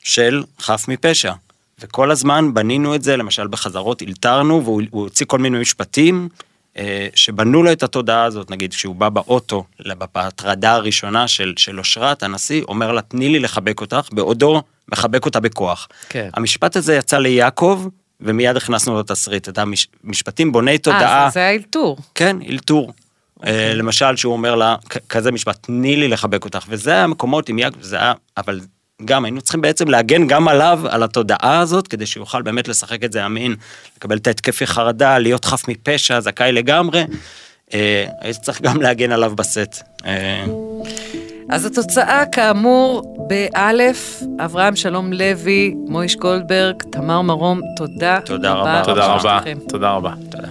של חף מפשע. וכל הזמן בנינו את זה, למשל בחזרות אלתרנו, והוא הוא הוציא כל מיני משפטים שבנו לו את התודעה הזאת, נגיד כשהוא בא באוטו, בהטרדה הראשונה של, של אושרת, הנשיא אומר לה, תני לי לחבק אותך, בעודו מחבק אותה בכוח. כן. המשפט הזה יצא ליעקב, ומיד הכנסנו לו תסריט, את המשפטים בוני תודעה. אה, זה היה אלתור. כן, אלתור. אה, למשל, שהוא אומר לה, כזה משפט, תני לי לחבק אותך, וזה המקומות עם יעקב, זה היה, אבל גם היינו צריכים בעצם להגן גם עליו, על התודעה הזאת, כדי שיוכל באמת לשחק את זה אמין, לקבל את ההתקפי חרדה, להיות חף מפשע, זכאי לגמרי. אה, הייתי צריך גם להגן עליו בסט. אה. אז התוצאה כאמור באלף, אברהם שלום לוי, מויש גולדברג, תמר מרום, תודה, תודה רבה. תודה רבה. תודה רבה. תודה.